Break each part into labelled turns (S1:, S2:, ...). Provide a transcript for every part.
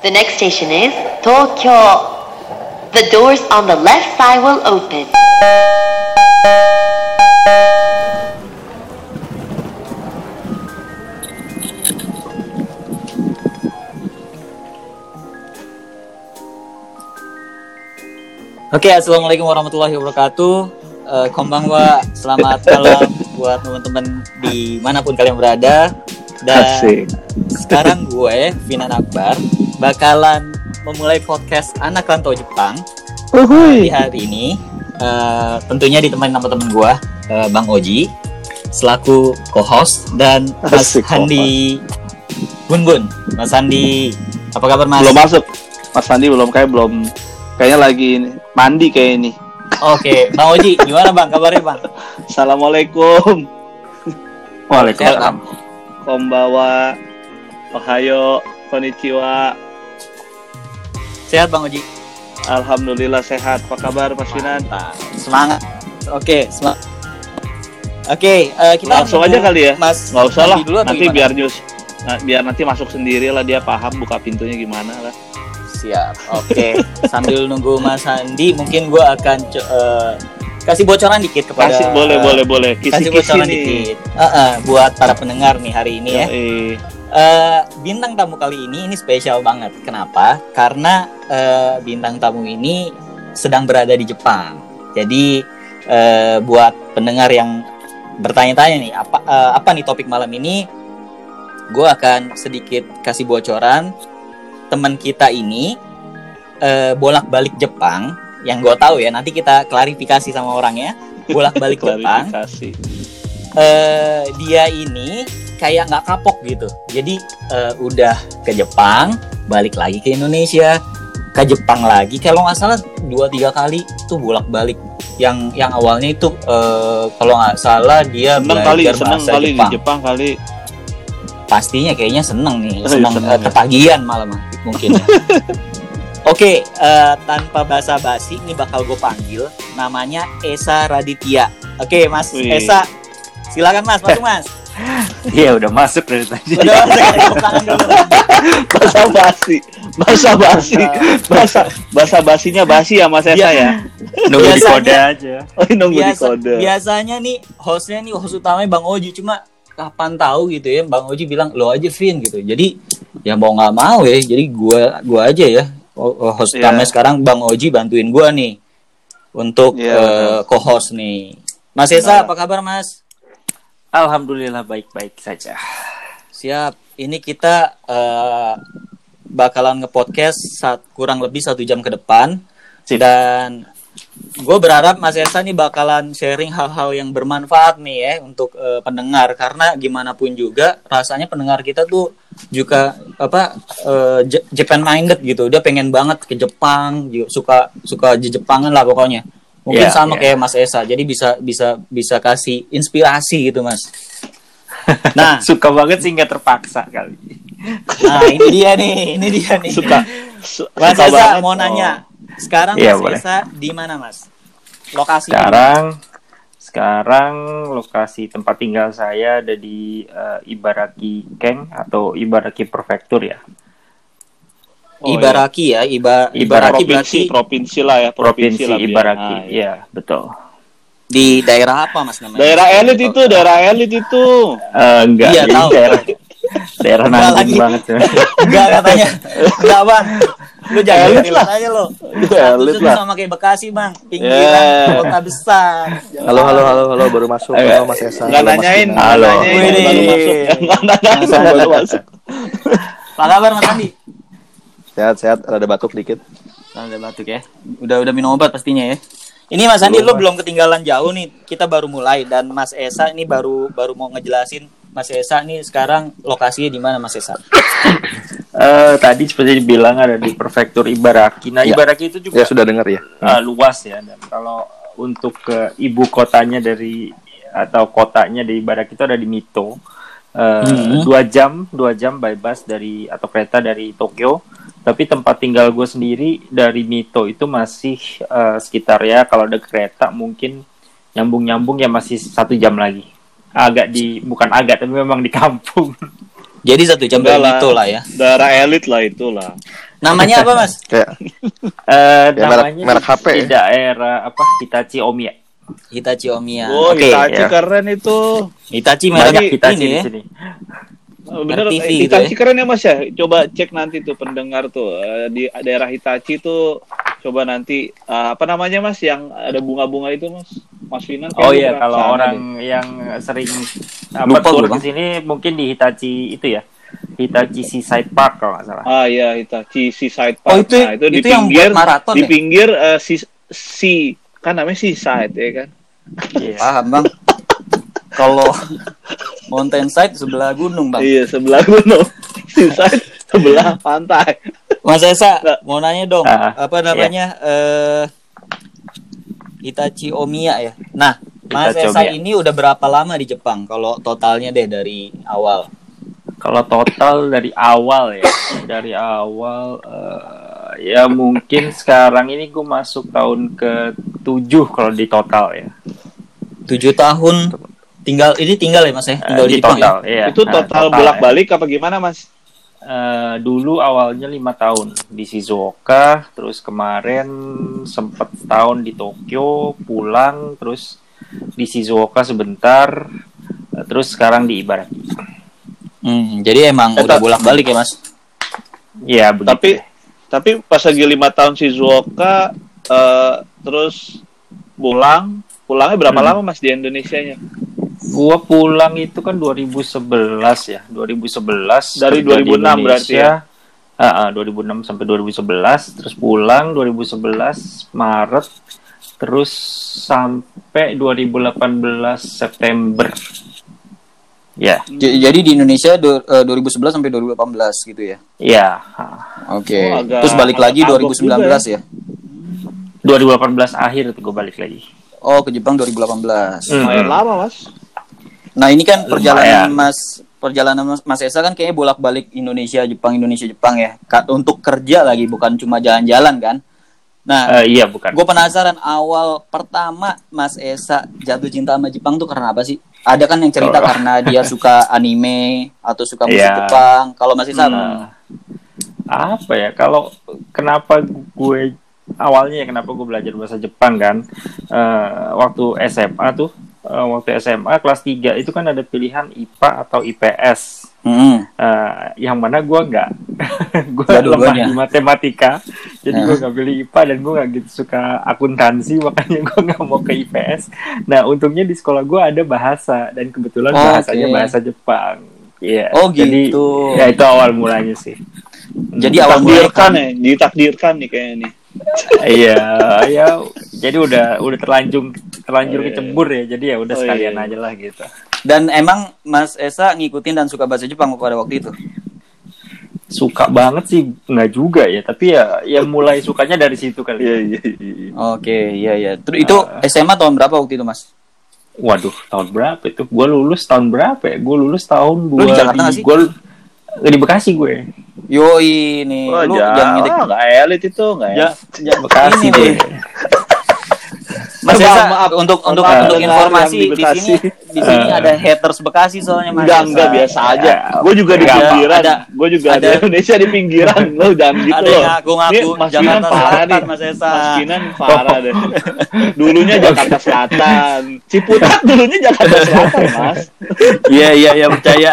S1: The next station is Tokyo. The doors on the left side will open.
S2: Oke, assalamualaikum warahmatullahi wabarakatuh. Uh, konbanwa, selamat malam buat teman-teman di mana pun kalian berada. Dan
S3: Asik.
S2: sekarang gue, Vinan Akbar, bakalan memulai podcast Anak Rantau Jepang di
S3: Uhuy.
S2: hari ini. eh, tentunya ditemani sama temen gue, eh, Bang Oji, selaku co-host dan Mas
S3: Asik,
S2: Handi Bun Bun. Mas Handi, apa kabar Mas?
S3: Belum masuk. Mas Andi belum kayak belum kayaknya lagi ini, mandi kayak ini.
S2: Oke, Bang Oji, gimana Bang kabarnya Bang?
S3: Assalamualaikum.
S2: Waalaikumsalam.
S3: Kombawa. Ohayo. Konnichiwa.
S2: Sehat Bang Oji?
S3: Alhamdulillah sehat. Apa kabar Mas Finan?
S2: Mantap. Semangat. Oke, semangat. Oke, eh, kita
S3: Langsung aja kali ya.
S2: Mas.
S3: Nggak usah lah.
S2: Dulu
S3: Nanti
S2: gimana?
S3: biar news. Nah, biar nanti masuk sendiri lah dia paham buka pintunya gimana lah.
S2: Siap. Oke, sambil nunggu Mas Handi, mungkin gua akan eh, kasih bocoran dikit kepada
S3: Kasih boleh
S2: eh,
S3: boleh boleh.
S2: kasih
S3: Kisi-kisi
S2: bocoran
S3: nih.
S2: dikit. Eh, eh, buat para pendengar nih hari ini ya.
S3: Yoi.
S2: Eh, bintang tamu kali ini ini spesial banget. Kenapa? Karena eh, bintang tamu ini sedang berada di Jepang. Jadi eh, buat pendengar yang bertanya-tanya nih, apa eh, apa nih topik malam ini? Gue akan sedikit kasih bocoran. Teman kita ini eh, bolak-balik Jepang. Yang gue tahu ya, nanti kita klarifikasi sama orangnya. Bolak-balik Jepang eh dia ini kayak nggak kapok gitu. Jadi eh, udah ke Jepang, balik lagi ke Indonesia, ke Jepang lagi. Kalau nggak salah dua tiga kali tuh bolak balik. Yang yang awalnya itu eh, kalau nggak salah dia
S3: Seneng kali,
S2: belajar
S3: seneng kali di
S2: Jepang.
S3: Jepang kali.
S2: Pastinya kayaknya seneng nih,
S3: Oh, iya,
S2: seneng
S3: seneng
S2: eh,
S3: ya.
S2: ketagihan malah mah, mungkin. ya. Oke, eh, tanpa basa-basi ini bakal gue panggil namanya Esa Raditya. Oke, Mas
S3: Wih.
S2: Esa, silakan Mas, masuk Mas.
S4: Iya udah masuk dari tadi.
S2: Udah.
S3: Basa basi, basa basi, basa basa basinya basi ya Mas Esa ya.
S4: Nunggu di
S2: Biasanya-
S4: kode aja.
S3: Oh nunggu di
S2: Biasa,
S3: kode.
S2: biasanya nih hostnya nih host utamanya Bang Oji cuma kapan tahu gitu ya Bang Oji bilang lo aja Vin gitu. Jadi ya mau nggak mau ya. Jadi gua gua aja ya Oh, host
S3: Iya.
S2: utamanya sekarang Bang Oji bantuin gua nih untuk
S3: Iya,
S2: eh, co-host nih. Mas Esa apa kabar Mas?
S4: Alhamdulillah baik-baik saja.
S2: Siap. Ini kita eh, bakalan nge-podcast saat kurang lebih satu jam ke depan. Dan gue berharap Mas Esa nih bakalan sharing hal-hal yang bermanfaat nih ya untuk eh, pendengar. Karena gimana pun juga rasanya pendengar kita tuh juga apa eh, Je- Japan minded gitu. Dia pengen banget ke Jepang, juga suka suka Jepangan lah pokoknya. Mungkin
S4: Iya,
S2: sama
S4: iya.
S2: kayak Mas Esa. Jadi bisa bisa bisa kasih inspirasi gitu Mas. Nah,
S4: Suka banget sih nggak terpaksa kali.
S2: Nah, ini dia nih, ini dia nih.
S3: Suka, su-
S2: Mas
S3: suka
S2: Esa
S3: banget.
S2: mau nanya. Sekarang
S4: Iya,
S2: Mas
S4: boleh.
S2: Esa di mana, Mas? Lokasi
S4: Sekarang sekarang lokasi tempat tinggal saya ada di eh, Ibaraki Keng atau Ibaraki Prefektur ya.
S3: Oh,
S2: Ibaraki ya, Iba
S3: iya.
S2: Ibaraki
S3: provinsi,
S2: berarti
S3: provinsi lah ya, provinsi,
S4: Provinsi
S3: lah.
S4: Ibaraki.
S3: Ah, iya.
S4: Iya, betul.
S2: di daerah apa, Mas namanya?
S3: Daerah elit itu, daerah elit itu.
S4: Eh, enggak,
S2: Iya, tahu.
S4: daerah daerah
S2: Enggak
S4: nanggung
S2: lagi.
S4: banget. ya.
S2: Enggak katanya. Enggak, Bang. Lu jangan
S3: Elit
S2: elit
S3: lah.
S2: aja lo.
S3: Elit
S2: Statusnya
S3: lah.
S2: sama kayak Bekasi, Bang. Pinggiran
S3: Yeah.
S2: kota besar.
S5: Halo, halo, halo, halo, baru masuk.
S3: Eh,
S5: Halo, Mas Esa.
S3: Nggak
S5: Halo, Mas
S3: nanyain,
S4: Halo.
S3: baru masuk. Nggak nanyain, baru masuk.
S2: Apa kabar, Mas Andi?
S5: Sehat, sehat. Rada batuk dikit.
S2: Ada batuk ya. Udah udah minum obat pastinya ya. Ini Mas Andi lu belum ketinggalan jauh nih. Kita baru mulai dan Mas Esa ini baru baru mau ngejelasin Mas Esa nih sekarang lokasinya di mana Mas Esa?
S4: Eh, tadi seperti dibilang ada di Prefektur Ibaraki. Nah,
S5: Ya.
S4: Ibaraki itu juga
S5: Ya sudah dengar ya.
S4: uh, luas ya dan kalau untuk ke ibu kotanya dari atau kotanya di Ibaraki itu ada di Mito Uh,
S2: Hmm.
S4: dua jam dua jam by bus dari atau kereta dari Tokyo tapi tempat tinggal gue sendiri dari Mito itu masih uh, sekitar ya kalau ada kereta mungkin nyambung nyambung ya masih satu jam lagi agak di bukan agak tapi memang di kampung
S2: Jadi satu jam dari itu lah ya.
S3: Daerah elit lah itulah.
S2: Namanya apa mas?
S4: Eh,
S5: Ya, merek-
S4: namanya
S5: merek
S4: di,
S5: HP
S4: di
S5: ya?
S4: daerah apa Hitachi Omiya.
S2: Hitachi Omiya.
S3: Oh,
S2: Oke.
S3: Hitachi
S4: ya.
S3: keren itu.
S2: Hitachi
S4: Banyak
S2: merek
S4: Hitachi
S2: ini
S4: di
S2: ya.
S4: sini.
S3: Oh, Bener,
S2: TV
S3: eh,
S2: gitu
S3: Hitachi
S2: ya.
S3: keren ya Mas ya. Coba cek nanti tuh pendengar tuh eh, di daerah Hitachi tuh coba nanti eh, apa namanya Mas yang ada bunga-bunga itu Mas? Mas Finan
S4: Oh iya, kalau orang
S3: deh.
S4: yang sering apa
S2: Lupa
S4: tur
S2: gua,
S4: ke sini mungkin di Hitachi itu ya. Hitachi Seaside Park kalau nggak salah.
S3: Ah iya Hitachi Seaside Park.
S2: Oh itu
S3: Nah, itu di
S2: itu yang buat
S3: pinggir
S2: maraton
S3: di
S2: ya?
S3: pinggir eh, si si kan namanya Seaside ya kan.
S4: Iya.
S2: Paham bang. Kalau mountainside sebelah gunung bang.
S3: Iya sebelah gunung. Seaside sebelah pantai.
S2: Mas Esa
S3: Nggak.
S2: mau nanya dong
S4: Ah,
S2: apa namanya eh Hitachi Omiya ya. Nah Mas Esa
S4: Omiya.
S2: ini udah berapa lama di Jepang? Kalau totalnya deh dari awal.
S4: Kalau total dari awal ya, dari awal eh, ya mungkin sekarang ini gue masuk tahun ke tujuh kalau di total ya.
S2: Tujuh tahun tinggal ini tinggal ya Mas ya? Tinggal di,
S4: di
S2: Jepang ya?
S4: total, iya.
S3: itu
S4: Nah,
S3: total
S4: ya.
S3: bolak-balik apa gimana Mas?
S4: Eh, dulu awalnya lima tahun di Shizuoka, terus kemarin sempat tahun di Tokyo, pulang, terus di Shizuoka sebentar, terus sekarang di Ibaraki.
S2: Hmm, jadi emang
S3: Eh,
S2: udah bolak-balik ya Mas?
S4: Ya, begitu.
S3: Tapi tapi pas lagi lima tahun Shizuoka eh, terus pulang pulangnya berapa
S4: Hmm.
S3: lama Mas di Indonesia-nya?
S4: Gua pulang itu kan 2011 ya, 2011
S3: Dari
S4: kerja di
S3: 2006 berarti ya?
S4: Ah, ah, 2006 sampai 2011, terus pulang 2011 Maret, terus sampai 2018 September. Ya,
S2: J- jadi di Indonesia du- eh, 2011 sampai 2018 gitu ya?
S4: ya. ah.
S2: Oke.
S3: Oh, agak-
S2: Terus balik lagi
S3: agak
S2: 2019 ya?
S4: 2018 akhir tuh gue balik lagi.
S2: Oh, ke Jepang 2018.
S4: Hmm.
S3: Lumayan lama Mas.
S2: Nah, ini kan perjalanan
S4: Lumayan.
S2: Mas perjalanan Mas, Mas Esa kan kayaknya bolak-balik Indonesia, Jepang, Indonesia, Jepang ya. Untuk kerja lagi bukan cuma jalan-jalan kan? Nah,
S4: Eh, iya bukan.
S2: gue penasaran awal pertama Mas Esa jatuh cinta sama Jepang tuh karena apa sih? Ada kan yang cerita
S4: Oh.
S2: karena dia suka anime atau suka musik
S4: Iya.
S2: Jepang. Kalau Mas Esa apa?
S4: Hmm. apa ya kalau kenapa gue awalnya ya kenapa gue belajar bahasa Jepang kan Eh, waktu SMA tuh eh, waktu SMA kelas 3 itu kan ada pilihan IPA atau IPS
S2: Hmm.
S4: Eh, yang mana gue nggak gue lemah di matematika jadi
S2: Nah.
S4: gue nggak pilih IPA dan gue nggak gitu suka akuntansi makanya gue nggak mau ke IPS nah untungnya di sekolah gue ada bahasa dan kebetulan
S2: Oh,
S4: bahasanya
S2: oke.
S4: bahasa Jepang Iya,
S2: Oh,
S4: jadi
S2: gitu.
S4: ya itu awal mulanya sih.
S2: Jadi awal mulai
S3: Ditakdirkan ya, ditakdirkan nih kayaknya nih.
S4: Iya, ya jadi udah udah terlanjur terlanjur
S3: Oh, iya.
S4: kecebur ya. Jadi ya udah
S3: Oh,
S4: sekalian
S3: iya.
S4: aja lah gitu.
S2: Dan emang Mas Esa ngikutin dan suka bahasa Jepang pada waktu itu?
S4: Suka banget sih nggak juga ya, tapi ya ya mulai sukanya dari situ kali.
S3: Iya iya iya.
S2: Oke, iya iya. Terus itu
S4: Ah.
S2: SMA tahun berapa waktu itu, Mas?
S4: Waduh, tahun berapa itu? Gue lulus tahun berapa ya? Gue lulus tahun
S2: Lu di Jakarta sih?
S4: Di Bekasi gue.
S2: Yoi nih,
S3: Oh,
S2: lu
S3: jangan
S2: ngedek.
S3: nggak elit itu nggak
S2: Ja,
S3: elit.
S2: ja-
S4: Bekasi
S2: nih. Mas
S3: Maaf,
S2: Esa,
S3: maaf.
S2: untuk untuk
S3: Maaf,
S2: untuk informasi
S3: di
S2: di, sini di sini
S4: Eh.
S2: ada haters Bekasi soalnya Mas.
S3: Enggak
S2: Esa.
S3: enggak biasa aja.
S4: Ya,
S3: Gue juga di pinggiran.
S2: ada-
S3: Gue juga ada
S2: ada-
S3: Indonesia di pinggiran. Lo jangan gitu
S2: Ada
S3: loh.
S2: ngaku-ngaku
S3: Ini Mas
S2: Jakarta
S3: parah
S2: Selatan. Mas Esa.
S3: Mas Finan parah deh. Dulunya Jakarta Selatan. Ciputat dulunya Jakarta Selatan, Mas.
S2: Iya iya iya percaya.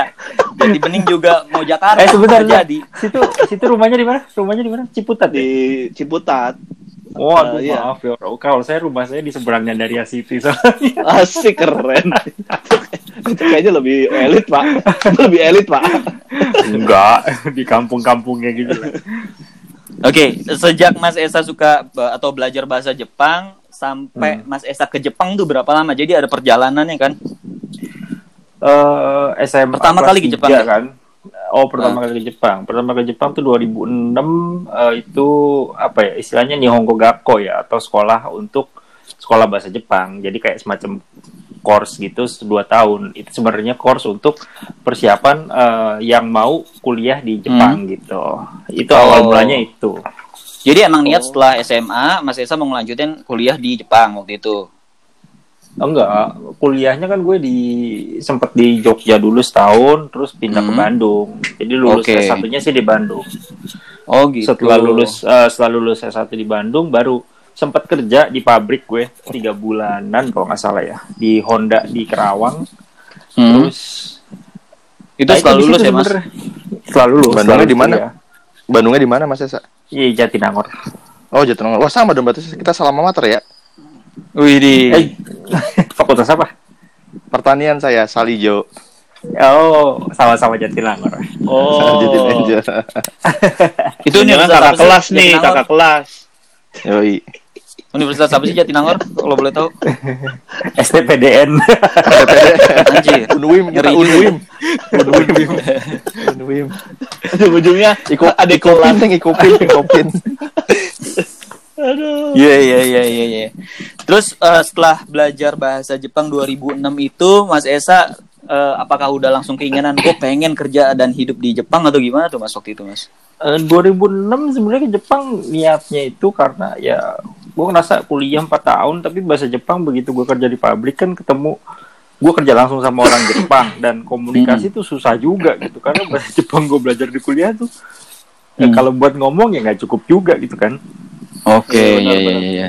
S2: Jadi bening juga mau Jakarta.
S4: Eh sebentar
S2: jadi.
S4: Situ situ rumahnya di mana? Rumahnya di mana? Ciputat ya?
S3: Di Ciputat.
S4: Waduh,
S3: Eh, iya.
S4: maaf ya. Kalau saya rumah saya di seberangnya dari City soalnya.
S3: Asik keren. itu kayaknya lebih elit, Pak. Itu lebih elit, Pak.
S4: Enggak, di kampung-kampungnya gitu.
S2: Oke, sejak Mas Esa suka atau belajar bahasa Jepang sampai
S4: Hmm.
S2: Mas Esa ke Jepang tuh berapa lama? Jadi ada perjalanannya kan?
S4: eh SMA
S2: Pertama kali ke Jepang ya?
S4: kan. Oh, pertama kali ke Jepang. Pertama ke Jepang tuh 2006 eh, itu apa ya? Istilahnya Nihongo Gakko ya atau sekolah untuk sekolah bahasa Jepang. Jadi kayak semacam course gitu dua tahun. Itu sebenarnya course untuk persiapan eh, yang mau kuliah di Jepang gitu. Itu
S2: Oh.
S4: awal mulanya itu.
S2: Jadi emang niat
S3: Oh.
S2: setelah SMA Mas Esa mau ngelanjutin kuliah di Jepang waktu itu.
S4: Enggak, kuliahnya kan gue di sempet di Jogja dulu setahun, terus pindah ke
S2: Hmm.
S4: Bandung. Jadi lulus
S2: Oke.
S4: S1-nya sih di Bandung.
S2: Oh gitu.
S4: Setelah lulus eh, setelah lulus S1 di Bandung baru sempat kerja di pabrik gue tiga bulanan kalau nggak salah ya di Honda di Kerawang.
S2: Hmm.
S4: Terus
S2: Itu
S4: nah,
S2: setelah lulus ya mas?
S4: Setelah lulus.
S5: Bandungnya
S4: setelah
S5: di mana?
S4: kuliah.
S5: Bandungnya di mana Mas Esa?
S4: Iya Jatinangor.
S5: Oh Jatinangor. Wah sama dong berarti kita sama mater ya.
S2: Wih di.
S4: Eh, fakultas apa?
S5: Pertanian saya Salijo.
S4: Oh, sama-sama Jatinangor.
S3: Oh.
S5: Jatinangor.
S2: Itu
S3: Jangan
S2: universitas
S3: kakak kelas nih, kakak kelas.
S5: Yoi.
S2: Universitas apa sih Jatinangor? Kalau boleh tahu.
S4: STPDN.
S2: Anjir.
S5: Unwim, kita
S2: Ngeri
S5: Unwim. Unwim. Unwim.
S3: Ujung-ujungnya
S5: Iko,
S3: ada
S5: ikopin,
S3: kelas.
S5: Teng, ikopin, ikopin.
S3: Aduh.
S2: Iya iya iya iya iya. Terus eh, setelah belajar bahasa Jepang 2006 itu Mas Esa eh, apakah udah langsung keinginan gue pengen kerja dan hidup di Jepang atau gimana tuh Mas waktu itu Mas?
S4: Eh, 2006 sebenarnya ke Jepang niatnya itu karena ya gue ngerasa kuliah 4 tahun tapi bahasa Jepang begitu gue kerja di pabrik kan ketemu gue kerja langsung sama orang Jepang dan komunikasi tuh susah juga gitu karena bahasa Jepang gue belajar di kuliah tuh ya
S2: Hmm.
S4: kalau buat ngomong ya nggak cukup juga gitu kan
S2: Oke
S3: Iya,
S2: iya iya iya.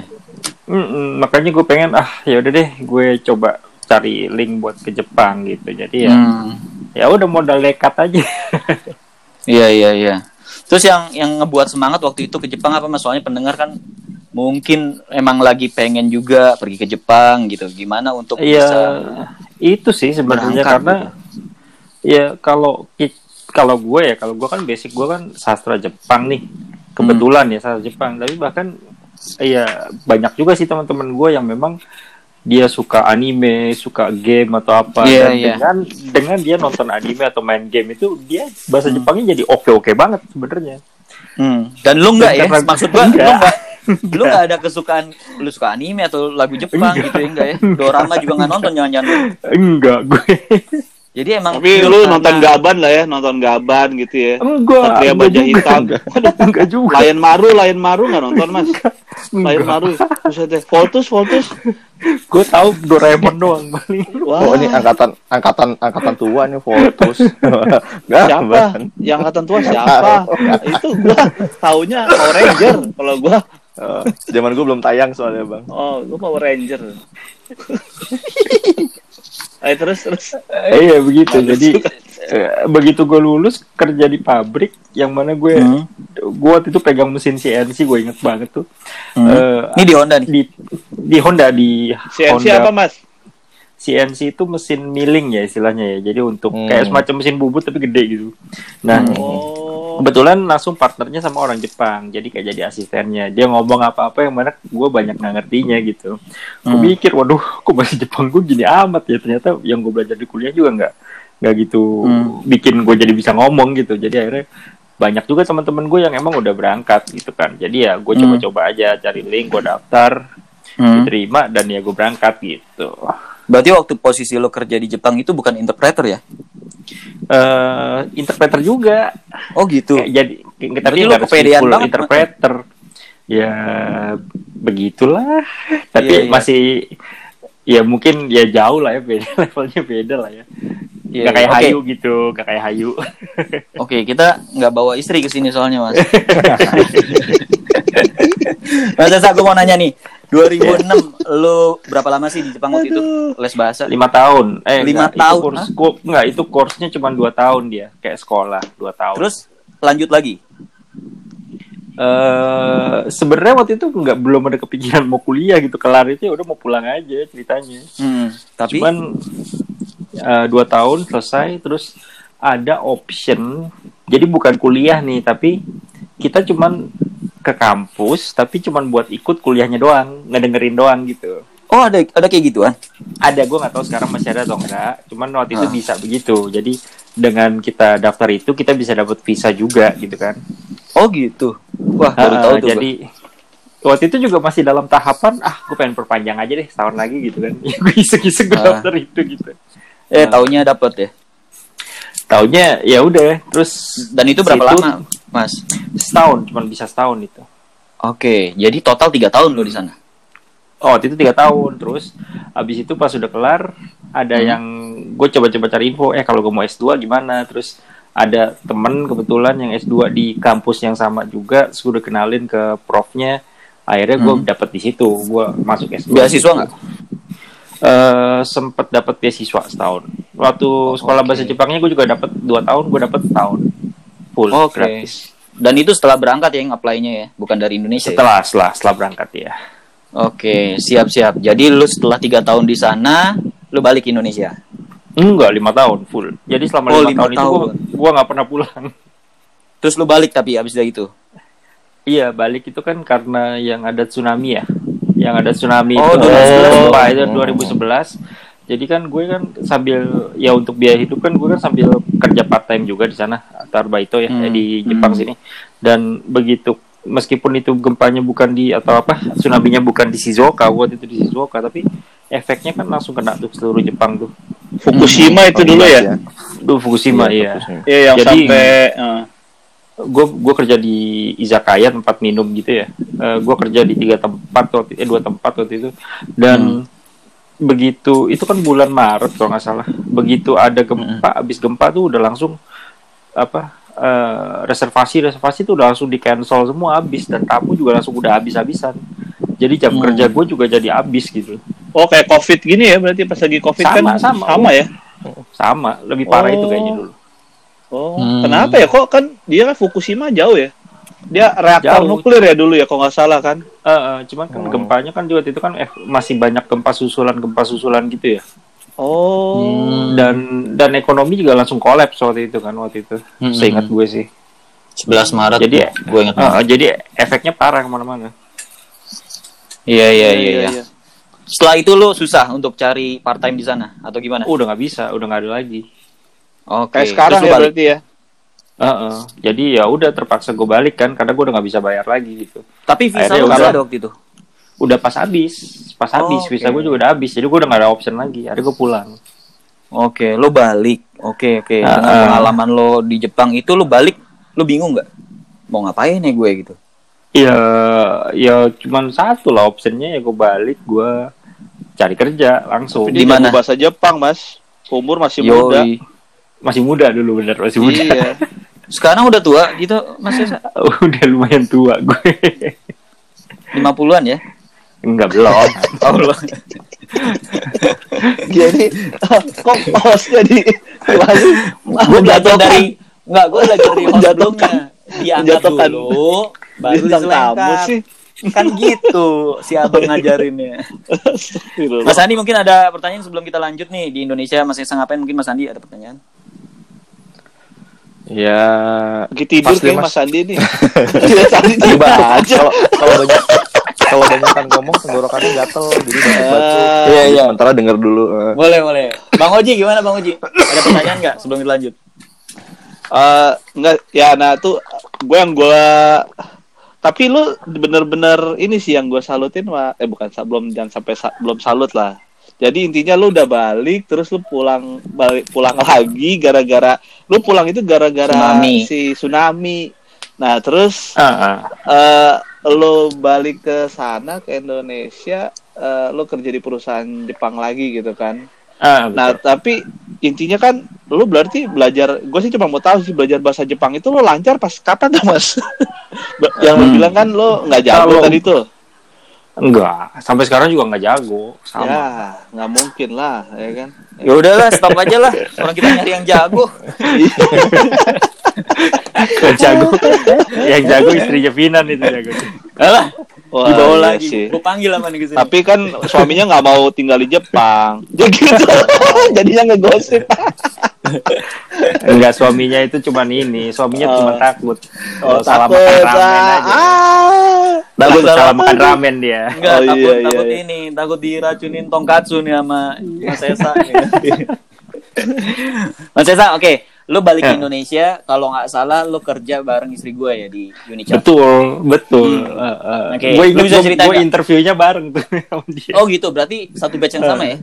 S4: Mm-mm, makanya gue pengen ah ya udah deh gue coba cari link buat ke Jepang gitu jadi ya
S2: Hmm.
S4: ya udah modal nekat aja
S2: Iya iya iya. Terus yang yang ngebuat semangat waktu itu ke Jepang apa Mas? Soalnya pendengar kan mungkin emang lagi pengen juga pergi ke Jepang gitu. Gimana untuk
S4: Iya,
S2: bisa
S4: itu sih sebenarnya karena
S2: gitu.
S4: ya kalau kalau gue ya kalau gue kan basic gue kan sastra Jepang nih kebetulan ya sastra Jepang tapi bahkan ya banyak juga sih teman-teman gue yang memang dia suka anime suka game atau apa
S2: Iya,
S4: dan
S2: iya.
S4: dengan dengan dia nonton anime atau main game itu dia bahasa
S2: Hmm.
S4: Jepangnya jadi oke oke banget sebenarnya
S2: Hmm. Dan lu enggak ya?
S4: Karena-
S2: Maksud gua lu
S4: Enggak.
S2: enggak lu enggak ada kesukaan lu suka anime atau lagu Jepang gitu ya enggak ya? Dorama juga enggak nonton jangan-jangan.
S4: enggak gue
S2: Jadi emang
S3: Tapi lu
S2: karena-
S3: nonton Gaban lah ya, nonton Gaban gitu ya.
S4: enggak
S3: Satria
S4: enggak
S3: Baja. Hitam.
S4: enggak juga
S3: Lion Maru, Lion Maru nggak nonton mas? Lion
S4: Enggak.
S3: Maru, buset deh. Voltus, Voltus.
S4: gue tahu Doraemon doang paling
S3: Wah,
S5: Oh ini angkatan angkatan angkatan tua nih Voltus.
S3: Siapa? Yang angkatan tua siapa? Itu gua taunya Power Ranger. Kalau gua,
S5: Oh, zaman gue belum tayang soalnya bang.
S3: oh, gua Power Ranger. Ayo terus terus.
S4: Eh, Iya begitu.
S3: Males
S4: Jadi eh, begitu gue lulus kerja di pabrik yang mana gue
S2: Hmm.
S4: gue waktu itu pegang mesin CNC gue inget banget tuh.
S2: Hmm.
S4: Eh,
S2: Ini di Honda nih.
S4: di di Honda di
S3: CNC
S4: Honda
S3: apa mas?
S4: CNC itu mesin milling ya istilahnya ya. Jadi untuk
S5: Hmm.
S4: kayak semacam mesin bubut tapi gede gitu. Nah,
S2: Hmm.
S4: Kebetulan langsung partnernya sama orang Jepang. Jadi kayak jadi asistennya. Dia ngomong apa-apa yang mana gue banyak nggak ngertinya gitu. Gue
S2: Hmm.
S4: mikir, waduh, kok bahasa Jepang gue gini amat ya. Ternyata yang gue belajar di kuliah juga nggak nggak gitu
S2: Hmm.
S4: bikin gue jadi bisa ngomong gitu. Jadi akhirnya banyak juga teman-teman gue yang emang udah berangkat gitu kan. Jadi ya gue
S2: Hmm.
S4: coba-coba aja cari link, gue daftar,
S2: Hmm.
S4: diterima dan ya gue berangkat gitu.
S2: Berarti waktu posisi lo kerja di Jepang itu bukan interpreter ya?
S4: eh interpreter juga.
S2: Oh gitu.
S4: Kayak jadi
S2: Berarti
S4: nggak resmi
S2: kepedean banget,
S4: interpreter. Ya begitulah. Tapi
S2: Iya, iya.
S4: masih ya mungkin ya jauh lah ya beda levelnya beda lah ya.
S2: Iya,
S4: Gak kayak
S2: oke.
S4: Hayu gitu, gak kayak Hayu.
S2: Oke, kita nggak bawa istri ke sini soalnya, Mas. Mas Esa, gue mau nanya nih. 2006 lo berapa lama sih di Jepang waktu itu les bahasa?
S4: Lima tahun. Eh,
S2: Lima
S4: enggak, itu
S2: tahun,
S4: Kurs,
S2: hah?
S4: ku- enggak, itu kursnya cuma dua tahun dia, kayak sekolah dua tahun.
S2: Terus lanjut lagi.
S4: eh sebenarnya waktu itu nggak belum ada kepikiran mau kuliah gitu kelar itu ya udah mau pulang aja ceritanya.
S2: Hmm, tapi
S4: Cuman eh, dua tahun selesai terus ada option jadi bukan kuliah nih tapi kita cuman ke kampus tapi cuman buat ikut kuliahnya doang ngedengerin doang gitu
S2: oh ada ada kayak gituan.
S4: ada gue nggak tahu sekarang masih ada atau enggak cuman waktu itu
S2: Ah.
S4: bisa begitu jadi dengan kita daftar itu kita bisa dapat visa juga gitu kan
S2: Oh gitu. Wah, baru
S4: Ah,
S2: tahu tuh.
S4: jadi waktu itu juga masih dalam tahapan ah gue pengen perpanjang aja deh setahun lagi gitu kan gue iseng-iseng gue
S2: Ah.
S4: daftar itu gitu.
S2: Eh, taunya dapet ya.
S4: taunya ya udah terus
S2: Dan itu berapa
S4: situ
S2: lama, Mas?
S4: setahun cuman bisa setahun itu
S2: Oke, jadi total tiga tahun lo di sana.
S4: oh itu tiga tahun terus abis itu pas sudah kelar ada
S2: Hmm.
S4: yang gue coba-coba cari info eh kalau gue mau S2 gimana terus ada temen kebetulan yang S2 di kampus yang sama juga sudah kenalin ke profnya akhirnya gue
S2: Hmm.
S4: dapet di situ gue masuk S2
S2: Beasiswa nggak?
S4: Eh, sempet dapat beasiswa setahun waktu sekolah
S2: oke.
S4: bahasa Jepangnya gue juga dapat dua tahun gue dapat setahun full
S2: Oke.
S4: gratis
S2: Dan itu setelah berangkat ya yang apply-nya ya, bukan dari Indonesia. ya?
S4: setelah setelah setelah berangkat ya
S2: Oke, siap-siap. Jadi lu setelah tiga tahun di sana, lu balik ke Indonesia.
S4: enggak lima tahun full jadi selama
S2: Oh,
S4: lima tahun, itu
S2: tahun.
S4: gue gue nggak pernah pulang
S2: Terus lu balik tapi abis dari itu.
S4: Iya, balik itu kan karena yang ada tsunami ya. Yang ada tsunami
S2: Oh,
S4: itu
S2: 2011
S4: gempa itu 2011. Jadi kan gue kan sambil ya untuk biaya hidup kan gue kan sambil kerja part time juga di sana Tarbaito ya
S2: Hmm.
S4: di Jepang
S2: Hmm.
S4: sini. Dan begitu meskipun itu gempanya bukan di atau apa tsunami-nya bukan di Shizuoka, waktu itu di Shizuoka tapi efeknya kan langsung kena tuh seluruh Jepang tuh.
S3: Fukushima itu dulu ya.
S4: Duh Fukushima ya.
S5: Fukushima.
S3: Iya yang
S4: Jadi-
S3: sampai eh,
S4: gue gue kerja di izakaya tempat minum gitu ya gue kerja di tiga tempat waktu eh dua tempat waktu itu dan begitu itu kan bulan Maret kalau nggak salah begitu ada gempa abis gempa tuh udah langsung apa eh, reservasi reservasi tuh udah langsung di cancel semua habis dan tamu juga langsung udah habis-habisan jadi jam
S2: Hmm.
S4: kerja gue juga jadi habis gitu
S3: oh kayak covid gini ya berarti pas lagi covid
S4: Sama,
S3: kan
S4: sama.
S3: ya.
S4: sama lebih parah itu
S3: Oh.
S4: kayaknya dulu
S3: Oh,
S2: Hmm.
S3: kenapa ya kok kan dia kan Fukushima jauh ya? Dia reaktor
S4: Jauh.
S3: nuklir ya dulu ya kalau nggak salah kan?
S4: Eh, eh, cuman kan
S5: Oh.
S4: gempanya kan juga itu kan eh, masih banyak gempa susulan gempa susulan gitu ya
S3: Oh.
S2: Hmm.
S4: dan dan ekonomi juga langsung kolaps waktu itu kan waktu itu
S2: Hmm.
S4: seingat gue sih
S2: 11 Maret.
S4: Jadi-
S2: gue ingat.
S4: Ah, jadi efeknya parah ke mana-mana
S2: Iya iya iya. iya. Setelah itu lu susah untuk cari part time di sana atau gimana?
S4: udah nggak bisa udah nggak ada lagi
S2: Oke.
S3: Kayak sekarang ya
S2: balik.
S3: berarti ya.
S4: Heeh. jadi ya udah terpaksa gue balik kan karena gue udah nggak bisa bayar lagi gitu
S2: Tapi visa
S4: Akhirnya
S2: lu
S4: udah.
S2: ada waktu itu.
S4: udah pas habis pas habis
S2: Oh,
S4: visa gue juga udah habis jadi gue udah nggak ada option lagi akhirnya gue pulang
S2: Oke, lu balik. Oke oke.
S4: Ah,
S2: Dengan pengalaman lo di Jepang itu lu balik, lu bingung nggak? Mau ngapain ya gue gitu?
S4: ya ya cuman satu lah optionnya ya gue balik gue cari kerja langsung
S2: Di mana?
S3: bahasa Jepang, Mas. Umur masih muda.
S2: Yoi.
S4: masih muda dulu bener masih muda
S3: Iya.
S2: Sekarang udah tua gitu, Mas Yesa?
S4: udah lumayan tua gue
S2: 50-an ya?
S4: Enggak belum
S2: Oh, belum.
S3: Jadi kok hostnya di lalu
S2: gue belajar dari Enggak, gue belajar dari host sebelumnya. Diangkat dulu, baru diselengkat.
S3: sih.
S2: Kan gitu si abang ngajarinnya. Mas Andi mungkin ada pertanyaan sebelum kita lanjut nih di Indonesia masih sang ngapain mungkin Mas Andi ada pertanyaan?
S5: Ya
S3: Lagi tidur kayak
S5: Mas.
S3: Mas Andi nih. Dia tadi tiba aja.
S5: kalau kalau banyak kalau banyak kan ngomong tenggorokannya gatel jadi banyak batuk.
S3: Ah,
S2: Iya, iya.
S5: Sementara denger dulu. eh.
S2: Boleh, boleh. Bang Oji gimana Bang Oji? Ada pertanyaan nggak sebelum kita lanjut?
S3: Eh, enggak ya nah tuh gue yang gue tapi lu bener-bener ini sih yang gue salutin mah eh bukan belum jangan sampai sa- belum salut lah jadi intinya lu udah balik terus lu pulang balik pulang lagi gara-gara lu pulang itu gara-gara
S2: Tsunami.
S3: si tsunami nah terus
S4: Ah, ah.
S3: eh lu balik ke sana ke Indonesia eh lu kerja di perusahaan Jepang lagi gitu kan Nah,
S4: betul.
S3: tapi intinya kan lu berarti belajar, gue sih cuma mau tahu sih belajar bahasa Jepang itu lu lancar pas kapan tuh mas? Yang
S2: Hmm.
S3: bilang kan lu nggak jago tadi tuh.
S4: Enggak sampai sekarang juga nggak jago sama
S3: Ya, nggak mungkin lah, ya kan?
S2: Ya udahlah, stop aja lah. Orang kita nyari yang jago.
S4: Yang jago yang jago istrinya Finan itu jago
S2: Alah,
S3: Wah,
S2: dibawa
S3: iya
S2: lagi.
S3: sih.
S2: Gue panggil sama nih ke sini.
S3: Tapi kan suaminya nggak mau tinggal di Jepang. Ya gitu. Jadinya ngegosip.
S4: enggak suaminya itu cuman ini suaminya
S3: Oh.
S4: cuma takut
S3: Oh,
S4: salah
S3: takut.
S4: makan ramen
S3: ah,
S4: aja
S3: ah.
S4: takut
S2: salah
S4: salah makan ramen dia
S2: Enggak,
S3: Oh,
S2: takut,
S3: iya, iya,
S2: takut
S3: iya.
S2: ini, takut diracunin tongkatsu nih sama Mas Esa. Mas Esa, oke. Lu balik ke
S4: Ya.
S2: Indonesia, kalau nggak salah lu kerja bareng istri gue ya di Unicap.
S4: betul betul
S2: Hmm.
S4: Eh, eh.
S2: Oke,
S4: gue
S2: bisa
S4: gue- gue
S2: nggak?
S4: interviewnya bareng tuh sama dia
S2: Oh gitu, berarti satu batch yang sama ya?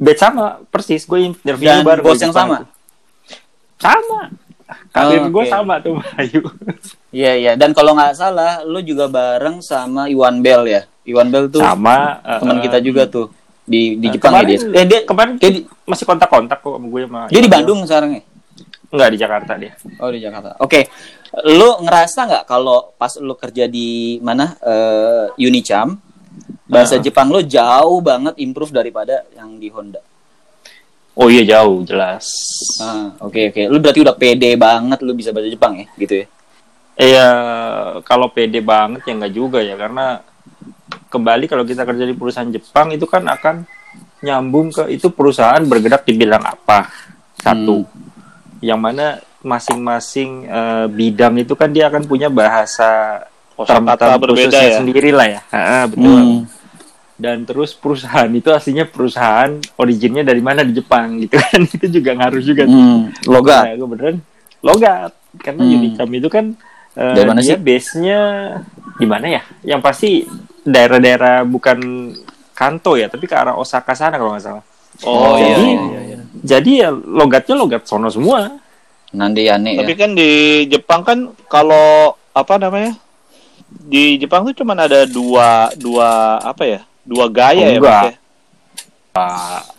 S4: Batch sama persis gue interviewnya
S2: Dan
S4: bareng
S2: bos
S4: di
S2: yang sama?
S4: itu. sama karir
S2: Oh,
S4: gue
S2: oke.
S4: sama tuh sama Ayu
S2: Iya, iya. Dan kalau nggak salah, lu juga bareng sama Iwan Bell ya? Iwan Bell tuh
S4: sama eh,
S2: teman
S4: eh,
S2: kita juga tuh di di
S4: eh,
S2: Jepang ya
S4: kemarin,
S2: dia. Eh, dia
S4: kemarin
S2: kayak di-
S4: masih kontak-kontak kok sama gue sama
S2: dia di
S4: Iwan.
S2: Bandung sekarang ya?
S4: Enggak di Jakarta dia.
S2: Oh di Jakarta. Oke, lu ngerasa nggak kalau pas lu kerja di mana eh, Unicam bahasa
S4: Ah.
S2: Jepang lu jauh banget improve daripada yang di Honda.
S4: Oh iya jauh jelas.
S2: Ah, oke oke. Lu berarti udah pede banget lu bisa bahasa Jepang ya, gitu ya?
S4: Iya, kalau pede banget ya nggak juga ya karena kembali kalau kita kerja di perusahaan Jepang itu kan akan nyambung ke itu perusahaan bergerak di bidang apa satu, yang mana masing-masing eh, bidang itu kan dia akan punya bahasa
S3: Kosakata berbeda
S4: khususnya
S3: ya.
S4: sendiri lah ya, Ha, betul.
S2: Hmm.
S4: Dan terus perusahaan itu aslinya perusahaan originnya dari mana di Jepang gitu kan itu juga ngaruh juga tuh.
S2: Hmm, logat.
S4: Nah, gue beneran logat karena
S2: Hmm.
S4: Unicam itu kan eh,
S2: Dari mana
S4: dia
S2: sih?
S4: base-nya di mana ya? Yang pasti daerah-daerah bukan Kanto ya, tapi ke arah Osaka sana kalau nggak salah.
S3: Oh iya,
S4: Jadi,
S3: iya, iya, iya.
S4: Jadi ya logatnya logat sono semua.
S2: Nanti aneh
S3: Tapi
S2: ya.
S3: kan di Jepang kan kalau apa namanya? Di Jepang tuh cuman ada dua dua apa ya? Dua gaya ya,
S4: Enggak.
S3: Mas, ya?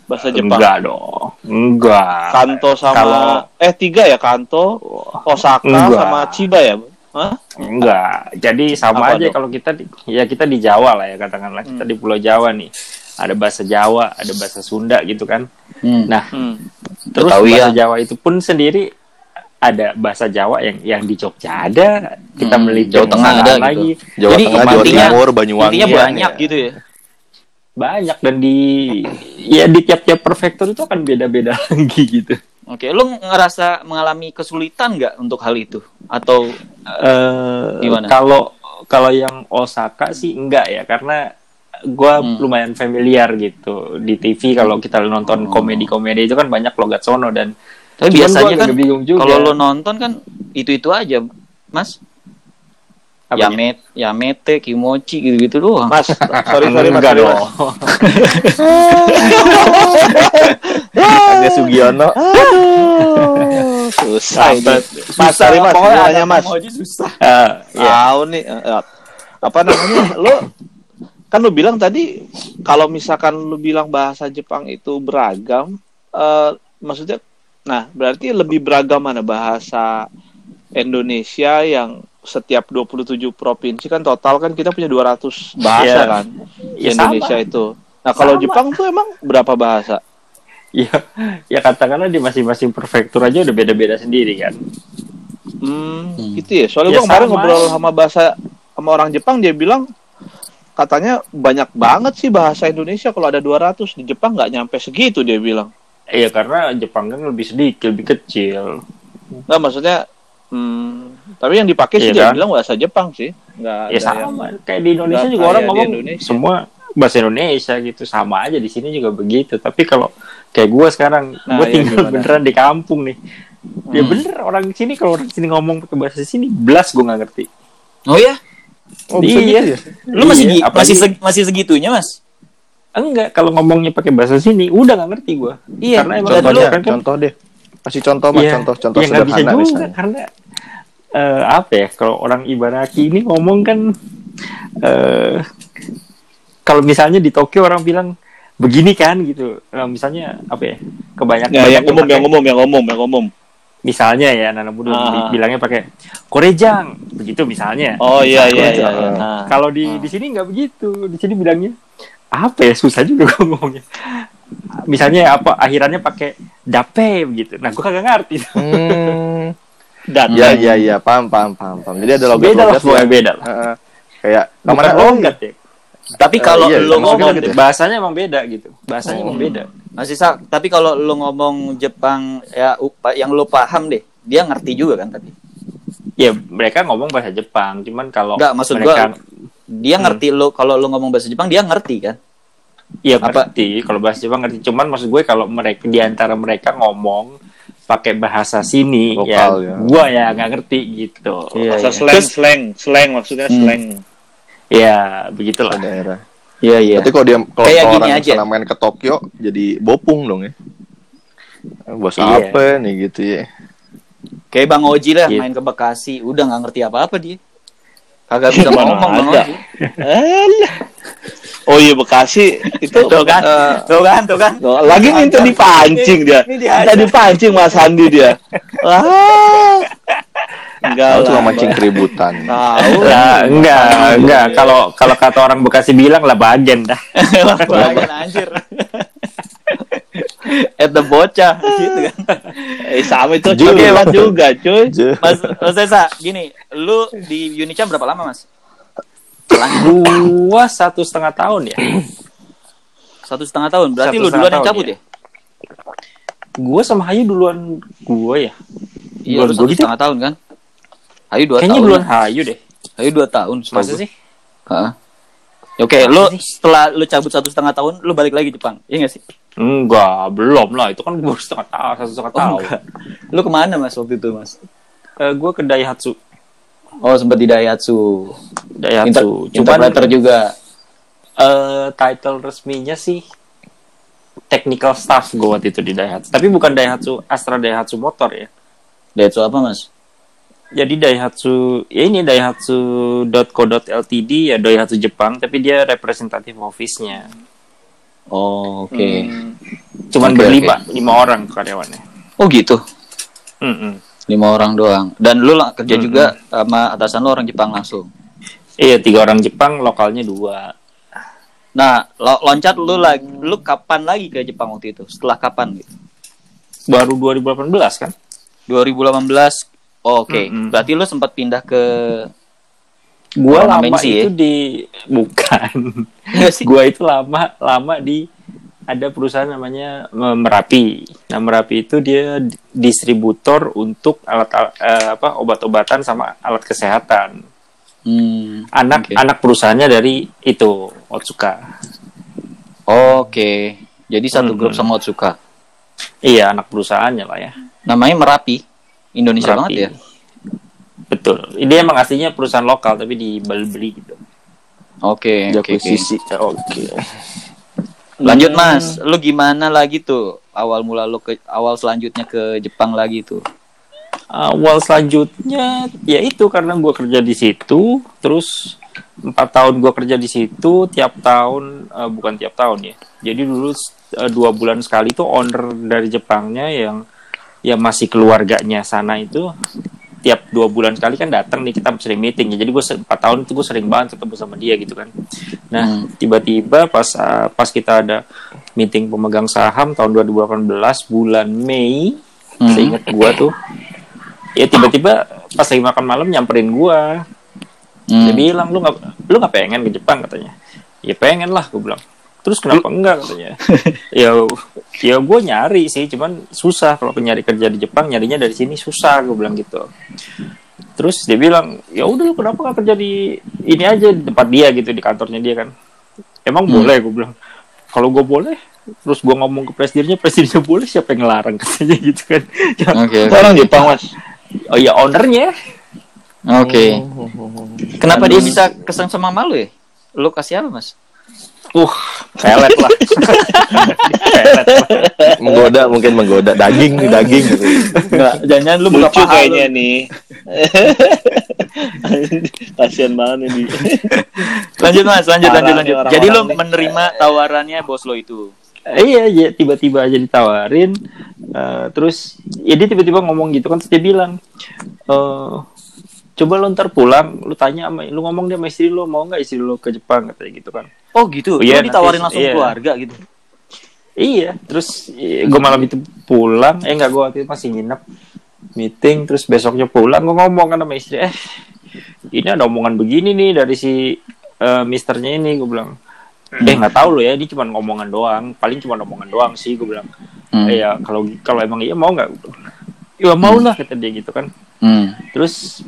S3: Bahasa Jepang.
S4: Enggak dong. Enggak.
S3: Kanto sama
S4: Kalau-
S3: eh tiga ya Kanto, Osaka
S4: Enggak.
S3: sama Chiba ya? Hah?
S4: Enggak. Jadi sama
S3: Apa
S4: aja kalau kita di, ya kita di Jawa lah ya katakanlah kita di Pulau Jawa nih. Ada bahasa Jawa, ada bahasa Sunda gitu kan.
S2: Hmm.
S4: Nah,
S3: Hmm.
S4: Terus
S2: Betawian.
S4: bahasa Jawa itu pun sendiri ada bahasa Jawa yang yang di Jogja ada, kita
S2: Hmm,
S4: melipir
S2: Jawa Tengah ada
S4: lagi.
S5: Jawa
S2: Jadi
S5: Tengah, Jawa
S2: intinya-
S5: Timur, Banyuwangi.
S2: Intinya
S5: ya,
S2: banyak
S5: ya.
S2: gitu ya.
S4: Banyak dan di ya di tiap-tiap prefektur itu akan beda-beda lagi gitu.
S2: Oke, lu ngerasa mengalami kesulitan nggak untuk hal itu? Atau
S4: Eh
S2: Gimana?
S4: kalau kalau yang Osaka sih enggak ya karena gua
S2: Hmm.
S4: lumayan familiar gitu di TV kalau kita nonton
S2: Oh.
S4: komedi-komedi itu kan banyak logat sono dan
S2: tapi
S4: Cuman
S2: biasanya kan
S4: agak bingung juga.
S2: kalau lu nonton kan itu-itu aja, Mas.
S4: Apanya?
S2: Yamet, Yamete, Kimochi gitu-gitu doang.
S3: Mas, sorry sorry Mas,
S4: Enggak dong.
S3: Mas.
S5: Ada Sugiono.
S3: Susah ini. Mas, sorry Mas,
S2: pokoknya
S3: Mas.
S2: Kimochi susah.
S4: Eh, ya.
S3: Tahu nih eh, apa namanya? Lo kan lu bilang tadi kalau misalkan lu bilang bahasa Jepang itu beragam, eh maksudnya nah, berarti lebih beragam mana bahasa Indonesia yang setiap 27 provinsi kan total kan kita punya 200 bahasa
S4: Iya.
S3: kan
S4: Ya,
S3: Indonesia
S4: sama.
S3: itu. Nah, kalau
S4: Sama.
S3: Jepang tuh emang berapa bahasa?
S4: ya ya katakanlah di masing-masing prefektur aja udah beda-beda sendiri kan
S3: Hmm,
S2: Hmm.
S3: gitu ya. Soalnya
S4: Ya,
S3: gua kemarin
S4: sama.
S3: ngobrol sama bahasa sama orang Jepang dia bilang katanya banyak banget sih bahasa Indonesia kalau ada 200 di Jepang nggak nyampe segitu dia bilang.
S4: Iya karena Jepang kan lebih sedikit lebih kecil
S3: Nggak maksudnya hmm, tapi yang dipakai sih
S4: Iya
S3: dia
S4: kan?
S3: bilang bahasa Jepang sih. Nggak
S4: ya
S3: ada yang-
S4: sama kayak di Indonesia
S3: nggak
S4: juga orang ngomong
S3: Indonesia.
S4: semua bahasa Indonesia gitu sama aja di sini juga begitu tapi kalau kayak gue sekarang
S3: Nah,
S4: gue
S3: iya,
S4: tinggal
S3: gimana?
S4: beneran di kampung nih ya
S2: Hmm.
S4: bener orang sini kalau orang sini ngomong pakai bahasa sini belas gue nggak ngerti
S2: Oh ya?
S5: Oh,
S4: Iya.
S5: gitu ya?
S2: Lu masih
S4: Iya, apalagi-
S2: masih seg- masih segitunya, Mas?
S4: Enggak kalau ngomongnya pakai bahasa sini udah nggak ngerti gue
S2: Iya,
S4: karena emang
S5: Contohnya,
S4: kan
S5: contoh deh. Kasih contoh mas,
S4: Iya,
S5: contoh, contoh
S4: ya nggak bisa
S5: sederhana
S4: juga
S5: misalnya.
S4: karena eh, apa ya kalau orang Ibaraki ini ngomong kan eh kalau misalnya di Tokyo orang bilang begini kan gitu Nah, misalnya apa ya kebanyakan
S3: Ya, yang
S4: banyak
S3: umum,
S4: pakai-
S3: yang umum, yang umum, yang umum.
S4: misalnya ya anak muda
S3: Ah.
S4: bi- bilangnya pakai korejang begitu misalnya
S3: Oh iya iya
S4: Korejang.
S3: iya. iya. Nah.
S4: kalau di di sini nggak begitu di sini bilangnya apa ya? Susah juga gua ngomongnya. Misalnya apa akhirannya pakai dape begitu nah gua kagak ngerti.
S5: Hmm,
S3: Dan
S5: ya, ya, ya, paham, paham, paham, paham. Jadi ada
S4: beda lah
S5: logat-logat
S4: pokoknya
S5: yang,
S4: beda lah.
S5: Heeh. kayak
S4: ke
S5: mana
S4: logat ya.
S2: Tapi
S5: Eh,
S2: kalau
S5: iya,
S2: lu
S5: sama
S2: ngomong
S5: gitu ya.
S4: bahasanya emang beda gitu. Bahasanya emang
S5: Hmm.
S4: beda.
S2: Mas Isa, tapi kalau lu ngomong Jepang ya yang lu paham deh, dia ngerti juga kan tapi.
S4: Ya mereka ngomong bahasa Jepang cuman kalau
S2: Enggak, maksud
S4: mereka
S2: gua dia
S4: Hmm.
S2: ngerti lu kalau lu ngomong bahasa Jepang dia ngerti kan?
S4: ya
S2: apa-
S4: ngerti kalau bahasa Jepang ngerti cuman maksud gue kalau mereka di antara mereka ngomong pakai bahasa sini
S5: Lokal,
S4: ya,
S5: ya.
S4: gua ya nggak ngerti gitu
S2: Iya,
S3: bahasa
S2: iya.
S3: slang,
S4: Terus-
S3: slang, slang maksudnya
S2: Hmm.
S3: slang.
S4: ya begitulah
S5: daerah.
S2: Iya iya.
S5: Berarti kalau dia kalau
S2: Kayak
S5: kalau
S2: gini
S5: orang
S2: aja.
S5: misalnya main ke Tokyo jadi bopung dong ya. Bahasa
S4: Iya.
S5: apa nih gitu ya.
S2: Kayak Bang Oji lah
S4: Gitu.
S2: main ke Bekasi, udah nggak ngerti apa-apa dia. Kagak bisa
S3: Mana
S2: ngomong Bang
S3: ada.
S2: Oji.
S3: Alah. Oh iya Bekasi itu
S2: Tuh kan,
S3: eh,
S2: tuh kan, tuh kan.
S3: Lagi minta dipancing dia.
S2: Ini.
S3: Minta dipancing Mas Andi dia. Wah. Enggak
S5: Tahu
S3: lah.
S5: cuma mancing keributan.
S3: Tahu.
S4: Nah, enggak, enggak. Kalau kalau kata orang Bekasi bilang lah bagian dah.
S2: Bagian anjir. At the bocah gitu kan.
S3: Eh sama itu
S5: Ju.
S3: Oke, Mas juga, cuy.
S2: Mas, Mas Esa, gini, lu di Unicam berapa lama, Mas?
S4: Gua satu setengah tahun ya.
S2: Satu setengah tahun. Berarti
S4: Satu
S2: lu duluan yang cabut
S4: ya.
S2: ya?
S4: Gua sama Hayu duluan gua ya.
S2: Iya,
S4: Duluan
S2: satu
S4: gitu.
S2: setengah tahun kan? Ayo dua
S4: Kayaknya
S2: tahun.
S4: duluan Hayu deh.
S2: Ayo dua tahun.
S4: Masa sih?
S2: Heeh. Oke,
S4: Masa
S2: lu setelah lu cabut satu setengah tahun, lu balik lagi Jepang, iya gak sih?
S4: Enggak, belum lah. Itu kan gua setengah tahun, satu setengah tahun.
S2: enggak. Lu ke mana mas waktu itu mas?
S4: Eh, gua ke Daihatsu.
S2: Oh sempat di Daihatsu. Inter
S4: Daihatsu. Cuman
S2: interpreter juga.
S4: eh title resminya sih technical staff gue waktu itu di Daihatsu. Tapi bukan Daihatsu Astra Daihatsu motor ya.
S2: Daihatsu apa mas?
S4: Jadi Daihatsu ya ini Daihatsu.co.ltd ya Daihatsu Jepang tapi dia representatif office-nya.
S2: Oh, oke.
S4: Cuman
S2: Oke,
S4: berlima, lima orang karyawannya.
S2: Oh gitu.
S4: Mm-mm.
S2: Lima orang doang. Dan lu lang- kerja
S4: Mm-mm.
S2: juga sama atasan lu orang Jepang langsung.
S4: Iya tiga orang Jepang, lokalnya dua.
S2: Nah, lo- loncat lu lagi, lu kapan lagi ke Jepang waktu itu? Setelah kapan gitu?
S4: Baru 2018 kan?
S2: 2018. Oh, Oke,
S4: Mm-mm.
S2: berarti lu sempat pindah ke
S4: Gua
S2: Orang
S4: lama
S2: Mensi ya?
S4: itu di bukan.
S2: Sih?
S4: gua itu lama lama di ada perusahaan namanya Merapi. Nah Merapi itu dia di- distributor untuk alat eh, apa obat-obatan sama alat kesehatan.
S2: Hmm,
S4: Anak
S2: oke.
S4: anak perusahaannya dari itu Otsuka.
S2: Oke. Jadi satu grup
S4: Mm-mm.
S2: sama Otsuka.
S4: Iya anak perusahaannya lah ya.
S2: Namanya Merapi. Indonesia
S4: Merapi.
S2: banget ya.
S4: Betul. Ini emang aslinya perusahaan lokal tapi dibeli gitu.
S2: Oke, oke, oke.
S4: Akuisisi. Oke.
S2: Lanjut
S4: Hmm.
S2: Mas, lu gimana lagi tuh awal mula lu ke awal selanjutnya ke Jepang lagi tuh?
S4: awal selanjutnya ya itu karena gue kerja di situ terus empat tahun gue kerja di situ tiap tahun eh, bukan tiap tahun ya jadi dulu eh, dua bulan sekali tuh owner dari Jepangnya yang yang masih keluarganya sana itu tiap dua bulan sekali kan datang nih kita sering meeting ya jadi gue empat tahun itu gue sering banget ketemu sama dia gitu kan nah
S2: Hmm.
S4: tiba-tiba pas eh, pas kita ada meeting pemegang saham tahun 2018 bulan Mei
S2: Hmm.
S4: seingat gua tuh ya tiba-tiba pas lagi makan malam nyamperin gua
S2: Hmm.
S4: dia bilang lu nggak lu nggak pengen ke Jepang katanya ya pengen lah gua bilang terus kenapa enggak katanya ya ya gue nyari sih cuman susah kalau nyari kerja di Jepang nyarinya dari sini susah gue bilang gitu terus dia bilang ya udah lu kenapa nggak kerja di ini aja di tempat dia gitu di kantornya dia kan emang
S2: Hmm.
S4: boleh gue bilang kalau gue boleh terus gue ngomong ke presidennya presidennya boleh siapa yang ngelarang katanya gitu kan Ya.
S3: Itu orang Jepang, Mas.
S4: oh ya ownernya
S2: Oke. Kenapa
S4: Terus-
S2: dia bisa keseng sama malu ya? Lu kasih apa, Mas?
S4: Uh pelet lah pelet lah.
S5: Menggoda mungkin menggoda daging nih daging gitu.
S2: Enggak, jangan lu buka
S3: Lucu
S2: paha
S3: kayaknya
S2: lu.
S3: nih. Kasian banget ini.
S2: Lanjut, Mas, lanjut,
S3: Parah
S2: lanjut, lanjut. Jadi lu
S3: nih.
S2: menerima tawarannya bos lo itu.
S4: iya ya tiba-tiba aja ditawarin eh, terus ya dia tiba-tiba ngomong gitu kan terus dia bilang eh coba lo ntar pulang lu tanya sama lu ngomong dia sama istri lo mau nggak istri lo ke Jepang katanya gitu kan
S2: Oh, gitu.
S4: Oh, iya,
S2: Lu ditawarin
S4: nanti-
S2: langsung
S4: iya.
S2: keluarga gitu.
S4: iya terus gue malam itu pulang eh nggak gue waktu itu masih nginep meeting terus besoknya pulang gue ngomong kan sama istri eh ini ada omongan begini nih dari si eh, misternya ini gue bilang eh nggak tahu lo ya ini cuma ngomongan doang paling cuma omongan doang sih gue bilang
S2: Hmm.
S4: Eh, ya kalau kalau emang iya mau nggak ya mau lah kata dia gitu kan
S2: Hmm.
S4: terus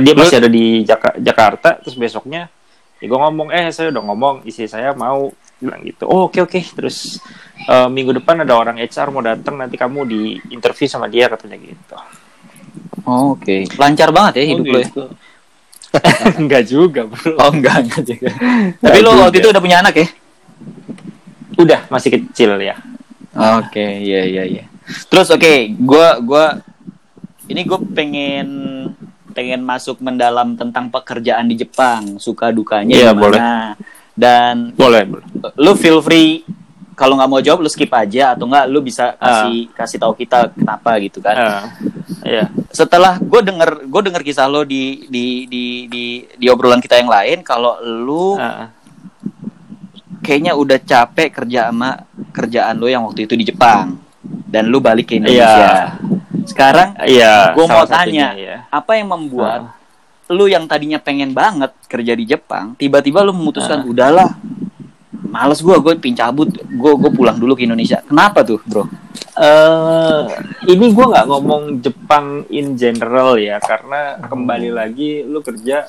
S4: dia masih ada di Jaka- Jakarta terus besoknya ya gue ngomong eh saya udah ngomong istri saya mau bilang gitu oh oke oke terus eh, minggu depan ada orang HR mau datang nanti kamu di interview sama dia katanya gitu
S2: Oh, Oke. Lancar banget ya hidup lo ya.
S3: gitu.
S4: enggak juga bro
S2: Oh, enggak, enggak juga. Tapi lo waktu itu udah punya anak ya?
S4: udah masih kecil ya
S2: Oke, iya iya iya. Terus oke, gua gua ini gue pengen pengen masuk mendalam tentang pekerjaan di Jepang, suka dukanya
S4: Iya,
S2: gimana. Dan
S4: Boleh, boleh.
S2: lu feel free kalau nggak mau jawab lu skip aja atau nggak lu bisa kasih kasih tahu kita kenapa gitu kan.
S4: Ah, Iya.
S2: Setelah gue denger gue denger kisah lo di di di di di obrolan kita yang lain kalau lu
S4: Ah,
S2: kayaknya udah capek kerja sama kerjaan lo yang waktu itu di Jepang dan lu balik ke Indonesia.
S4: Iya.
S2: Sekarang
S4: Iya.
S2: gue mau tanya
S4: ya.
S2: apa yang membuat lu yang tadinya pengen banget kerja di Jepang tiba-tiba lu memutuskan udahlah males gue gue pincabut gue gue pulang dulu ke Indonesia kenapa tuh bro
S4: eh ini gue nggak ngomong Jepang in general ya karena kembali lagi lu kerja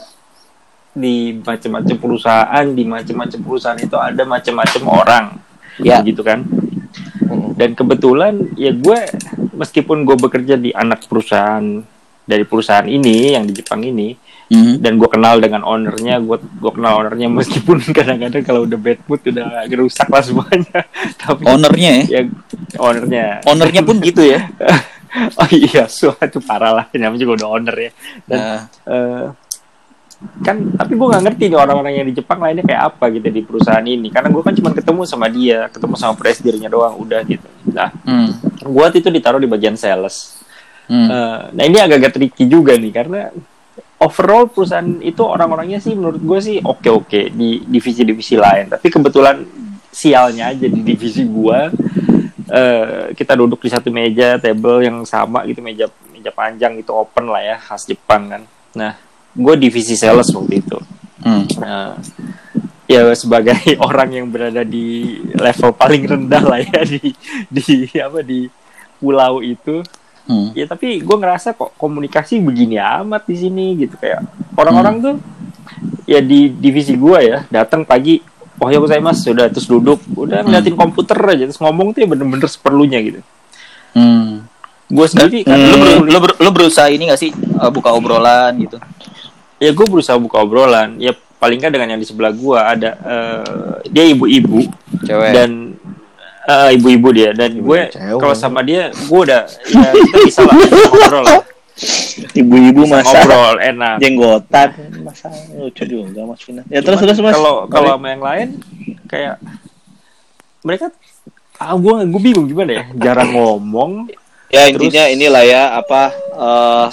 S4: di macam-macam perusahaan di macam-macam perusahaan itu ada macam-macam orang
S2: Ya.
S4: gitu kan dan kebetulan ya gue meskipun gue bekerja di anak perusahaan dari perusahaan ini yang di Jepang ini dan gue kenal dengan ownernya gue gue kenal ownernya meskipun kadang-kadang kalau udah bad mood udah gerusak lah semuanya. Tapi
S2: ownernya ya?
S4: Ya ownernya.
S2: Ownernya pun gitu ya?
S4: Oh iya suatu parah lah namanya juga udah owner ya. Dan
S2: Nah,
S4: eh, kan tapi gue nggak ngerti nih orang-orang yang di Jepang lainnya kayak apa gitu di perusahaan ini. Karena gue kan cuma ketemu sama dia ketemu sama presidennya doang udah gitu. Nah
S2: hmm,
S4: gue itu ditaruh di bagian sales.
S2: Hmm.
S4: Eh, nah ini agak-agak tricky juga nih karena overall perusahaan itu orang-orangnya sih menurut gue sih oke-oke di divisi-divisi lain. Tapi kebetulan sialnya aja di divisi gue eh, kita duduk di satu meja table yang sama gitu meja meja panjang itu open lah ya khas Jepang kan. Nah gue divisi sales waktu itu.
S2: Hmm.
S4: Nah, ya sebagai orang yang berada di level paling rendah lah ya di di apa di pulau itu.
S2: Hmm.
S4: ya tapi gue ngerasa kok komunikasi begini amat di sini gitu. Kayak orang-orang tuh ya di divisi gue ya datang pagi oh ya saya mas sudah terus duduk. Udah ngeliatin komputer aja terus ngomong tuh ya bener-bener seperlunya gitu.
S2: Hmm.
S4: gue sendiri kan
S2: lu,
S4: lu
S2: ber- lu, ber- lu berusaha ini gak sih uh, buka obrolan gitu
S4: ya gue berusaha buka obrolan. Ya paling nggak dengan yang di sebelah gue ada eh, dia ibu-ibu
S2: cewek.
S4: dan eh, ibu-ibu dia. Dan gue
S5: cewek.
S4: kalau sama dia gue udah ya kita bisa lah bisa ngobrol. Lah
S3: Ibu-ibu masa
S4: ngobrol enak.
S3: jenggotan. Masa lucu juga mas Vina. Ya terus terus mas.
S4: kalau kalau sama yang lain kayak mereka ah gue gue bingung gimana ya? Jarang ngomong.
S3: Ya intinya
S4: terus-
S3: inilah ya apa eh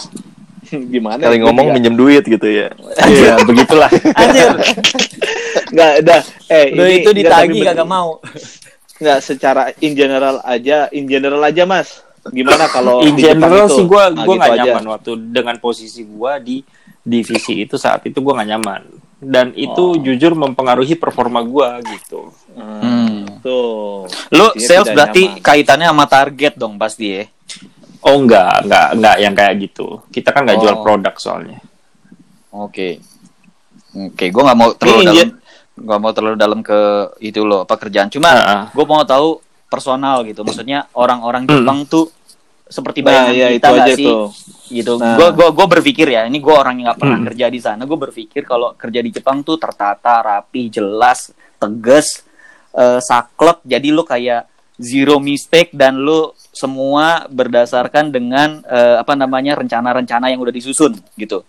S3: gimana?
S5: Kali
S3: ya?
S5: ngomong
S3: Gua
S5: minjem duit gitu ya.
S4: iya begitulah
S2: anjir
S3: nggak udah eh ini
S2: itu ditagi kagak mau
S3: nggak secara in general aja in general aja mas gimana kalau
S4: in general
S3: itu?
S4: sih gue
S3: Nah,
S4: gue
S3: gitu
S4: nggak
S3: aja.
S4: nyaman waktu dengan posisi gue di divisi itu saat itu gue nggak nyaman dan itu
S3: Oh.
S4: jujur mempengaruhi performa gue gitu
S2: hmm.
S3: tuh
S2: lu
S3: Dia
S2: sales berarti
S3: nyaman.
S2: kaitannya sama target dong pasti ya
S4: oh enggak enggak enggak yang kayak gitu kita kan nggak jual
S2: Oh.
S4: produk soalnya
S2: Oke. Oke, gue nggak mau terlalu
S3: Ini
S2: dalam, nggak mau terlalu dalam ke itu loh pekerjaan. Cuma
S4: Ah, ah.
S2: gue mau tahu personal gitu. Maksudnya orang-orang
S4: Hmm.
S2: Jepang tuh seperti
S3: nah
S2: bayangan
S3: ya
S2: kita
S3: itu aja
S2: sih?
S3: tuh
S2: Gitu.
S3: Nah.
S2: Gue gua gua berpikir ya. Ini gue orang yang nggak pernah
S4: Hmm.
S2: kerja di sana. Gue berpikir kalau kerja di Jepang tuh tertata, rapi, jelas, tegas, eh, saklek. Jadi lu kayak zero mistake dan lu semua berdasarkan dengan eh, apa namanya rencana-rencana yang udah disusun gitu.